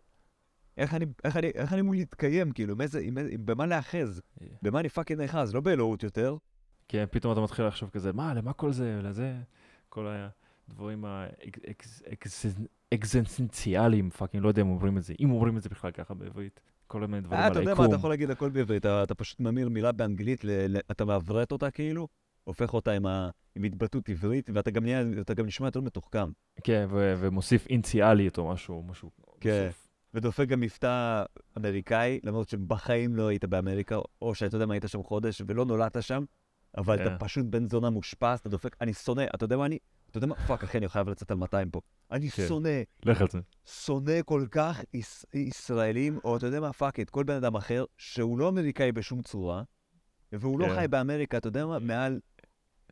Speaker 2: איך אני, איך אני, איך אני אמור להתקיים, כאילו, עם איזה, עם, עם, במה להאחז?
Speaker 1: כן.
Speaker 2: במה אני fucking נאחז? לא באלוהות יותר.
Speaker 1: כן, פתאום אתה מתחיל לחשוב כזה, מה, למה כל זה, לזה, כל הדברים האקזנציאליים, פאקינג, לא יודע אם אומרים את זה, אם אומרים את זה בכלל ככה בעברית, כל מיני דברים
Speaker 2: אה,
Speaker 1: על
Speaker 2: אתה יודע מה,
Speaker 1: היקום.
Speaker 2: אתה יכול להגיד הכל בעברית, אתה, פשוט ממיר מילה באנגלית, אתה מעברת אותה כאילו, הופך אותה עם, ה, עם התבטאות עברית, ואתה גם, נהיה, אתה גם נשמע יותר מתוחכם.
Speaker 1: כן, ו- ומוסיף אינציאלית או משהו, משהו.
Speaker 2: כן. ודופק גם מבטא אמריקאי, למרות שבחיים לא היית באמריקה, או שאתה יודע מה, היית שם חודש ולא נולדת שם, אבל
Speaker 1: כן.
Speaker 2: אתה פשוט בן זונה מושפע, אתה דופק, אני שונא, אתה יודע מה אני? אתה יודע מה? fuck, אחי, אני חייב לצאת על 200 פה. אני
Speaker 1: כן.
Speaker 2: שונא,
Speaker 1: לך על זה.
Speaker 2: שונא כל כך יש, ישראלים, או אתה יודע מה, fuck את, כל בן אדם אחר, שהוא לא אמריקאי בשום צורה, והוא לא
Speaker 1: כן.
Speaker 2: חי באמריקה, אתה יודע מה, מעל,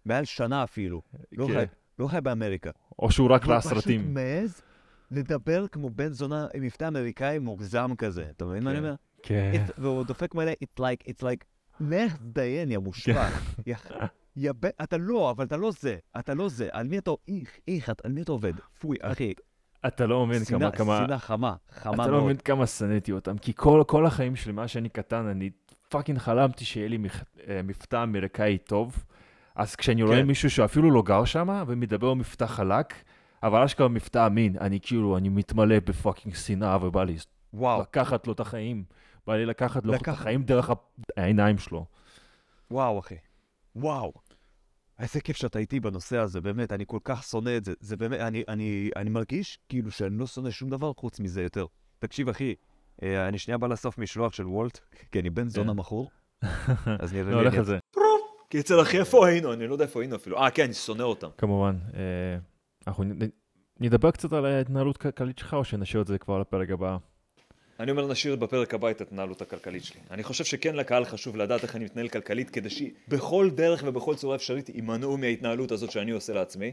Speaker 2: מעל שנה אפילו. לא
Speaker 1: כן.
Speaker 2: חי, לא חי באמריקה.
Speaker 1: או שהוא רק ראה
Speaker 2: והוא פשוט. מעז לדבר כמו בן זונה עם מבטא אמריקאי מוגזם כזה. אתה מבין מה אני
Speaker 1: כן.
Speaker 2: אומר?
Speaker 1: כן.
Speaker 2: והוא דופק מלא, it's like, it's like, לך תדיין, יא מושפע. ב- אתה לא, אבל אתה לא זה, אתה לא זה. על מי אתה, איך, איך, על מי אתה עובד? פוי, אחי.
Speaker 1: אתה לא מבין כמה, כמה,
Speaker 2: שנאה חמה, חמה
Speaker 1: אתה לא מבין
Speaker 2: מאוד.
Speaker 1: כמה שנאתי אותם, כי כל, כל החיים שלי, מאז שאני קטן, אני fucking חלמתי שיהיה לי אה, מבטא אמריקאי טוב. אז כשאני רואה
Speaker 2: כן.
Speaker 1: מישהו שאפילו לא גר שם, ומדבר מבטא חלק, אבל אשכרה מבטא אמין, אני כאילו, אני מתמלא ב fucking שנאה, ובא לי
Speaker 2: וואו,
Speaker 1: לקחת לו את החיים. בא לי לקחת לו את החיים דרך העיניים שלו.
Speaker 2: וואו, אחי. וואו. איזה כיף שאתה איתי בנושא הזה, באמת, אני כל כך שונא את זה. זה באמת, אני, אני, אני מרגיש כאילו שאני לא שונא שום דבר חוץ מזה יותר. תקשיב, אחי, אה, אני שנייה בא לאסוף משלוח של וולט, כי אני בן זונה
Speaker 1: כן.
Speaker 2: מכור. אז נראה לי...
Speaker 1: הולך על זה.
Speaker 2: קיצר, אחי, איפה היינו? אני לא יודע איפה היינו אפילו. אה, כן, אני שונא אותם.
Speaker 1: כמובן. אה, אנחנו נדבר קצת על ההתנהלות הכלכלית שלך, או שנשאיר את זה כבר לפרק הבא?
Speaker 2: אני אומר, נשאיר בפרק הבא את ההתנהלות הכלכלית שלי. אני חושב שכן לקהל חשוב לדעת איך אני מתנהל כלכלית, כדי שבכל דרך ובכל צורה אפשרית יימנעו מההתנהלות הזאת שאני עושה לעצמי.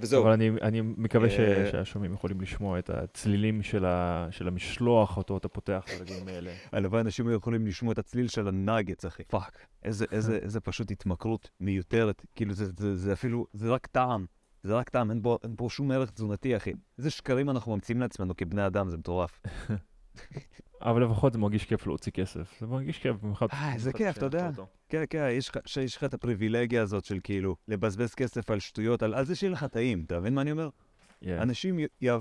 Speaker 2: וזהו.
Speaker 1: אבל אני, אני מקווה ש,
Speaker 2: אה,
Speaker 1: שהשומעים יכולים לשמוע את הצלילים של, ה, של המשלוח, אותו אתה פותח ברגעים האלה.
Speaker 2: הלוואי אנשים היו יכולים לשמוע את הצליל של הנאגץ, אחי. Fuck. איזה, איזה, איזה פשוט התמכרות מיותרת. כאילו, זה, זה, זה אפילו, זה רק טעם. זה רק טעם, אין בו, אין בו שום ערך תזונתי, אחי. איזה שקרים אנחנו ממציאים לעצמנו כבני אדם, זה מטורף.
Speaker 1: אבל לפחות זה מרגיש כיף להוציא כסף. זה מרגיש כיף במיוחד.
Speaker 2: אה, איזה כיף, אתה יודע. כן, כן, שיש לך את הפריבילגיה הזאת של כאילו, לבזבז כסף על שטויות, על, זה שיהיה לך טעים, אתה מבין מה אני אומר? אנשים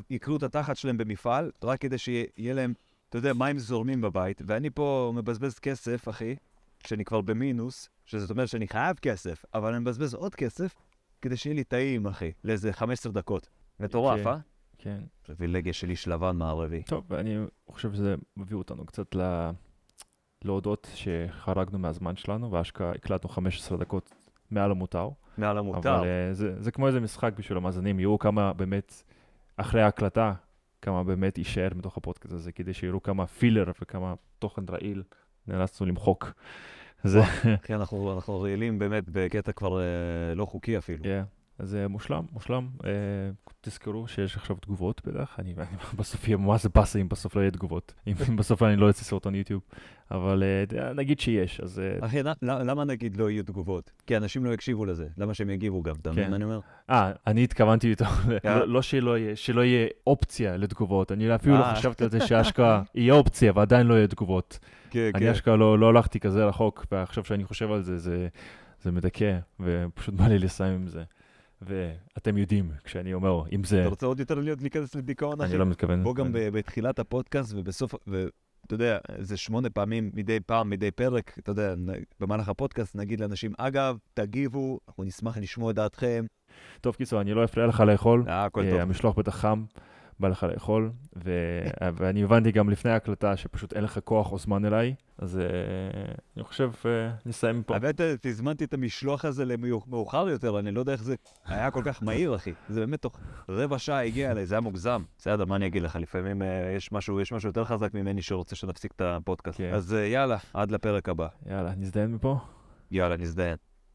Speaker 2: יקרו את התחת שלהם במפעל, רק כדי שיהיה להם, אתה יודע, מים זורמים בבית, ואני פה מבזבז כסף, אחי, כשאני כבר במינוס, שזאת אומרת שאני חייב כסף, אבל אני מבזבז עוד כסף כדי שיהיה לי טעים, אחי, לאיזה 15 דקות. מטורף,
Speaker 1: כן.
Speaker 2: אה?
Speaker 1: כן.
Speaker 2: פריבילגיה של איש לבן מערבי.
Speaker 1: טוב, ואני חושב שזה מביא אותנו קצת ל... להודות שחרגנו מהזמן שלנו, ואשכרה הקלטנו 15 דקות מעל המותר.
Speaker 2: מעל המותר.
Speaker 1: אבל uh, זה, זה כמו איזה משחק בשביל המאזינים, יראו כמה באמת, אחרי ההקלטה, כמה באמת יישאר מתוך הפודקאסט הזה, כדי שיראו כמה פילר וכמה תוכן רעיל נאלצנו למחוק. זה,
Speaker 2: אחי, אנחנו אנחנו רעילים באמת בקטע כבר אה, לא חוקי אפילו.
Speaker 1: yeah. אז uh, מושלם, מושלם. Uh, תזכרו שיש עכשיו תגובות בטח, אני, בסוף יהיה ממש באסה אם בסוף לא יהיה תגובות, אם, בסוף אני לא אעשה סרטון יוטיוב, אבל uh, נגיד שיש, אז
Speaker 2: אחי, למה- נגיד לא יהיו תגובות? כי אנשים לא יקשיבו לזה. למה שהם יגיבו גם? אתה מבין
Speaker 1: כן.
Speaker 2: מה אני אומר?
Speaker 1: אה, אני התכוונתי איתו,
Speaker 2: כן.
Speaker 1: לא, לא שלא יהיה, אופציה לתגובות, אני אפילו לא
Speaker 2: אה.
Speaker 1: חשבתי על זה שאשכרה יהיה אופציה ועדיין לא יהיה תגובות.
Speaker 2: כן,
Speaker 1: אני אשכרה לא, לא הלכתי כזה רחוק, ועכשיו שאני חושב על זה, זה, זה מדכא, ופשוט בא לי לסיים עם זה. ואתם יודעים, כשאני אומר, אם זה,
Speaker 2: אתה רוצה עוד יותר להיות להיכנס לדיכאון, אחי?
Speaker 1: אני לא מתכוון.
Speaker 2: בוא גם בתחילת הפודקאסט ובסוף, ו- אתה יודע, איזה שמונה פעמים מדי פעם, מדי פרק, אתה יודע, במהלך הפודקאסט נגיד לאנשים, אגב, תגיבו, אנחנו נשמח לשמוע את דעתכם.
Speaker 1: טוב, קיצור, אני לא אפריע לך לאכול.
Speaker 2: אה, הכל
Speaker 1: אה,
Speaker 2: טוב.
Speaker 1: המשלוח בטח חם, בא לך לאכול, ו... ואני הבנתי גם לפני ההקלטה שפשוט אין לך כוח או זמן אליי, אז אה, אני חושב אה, נסיים פה.
Speaker 2: האמת, אה, תזמנתי את המשלוח הזה למאוחר יותר, אני לא יודע איך זה היה כל כך מהיר, אחי. זה באמת תוך רבע שעה הגיע אליי, זה היה מוגזם. בסדר, מה אני אגיד לך, לפעמים אה, יש משהו, יש משהו יותר חזק ממני שרוצה שנפסיק את הפודקאסט.
Speaker 1: כן.
Speaker 2: אז אה, יאללה, עד לפרק הבא.
Speaker 1: יאללה, נזדיין מפה.
Speaker 2: יאללה, נזדיין.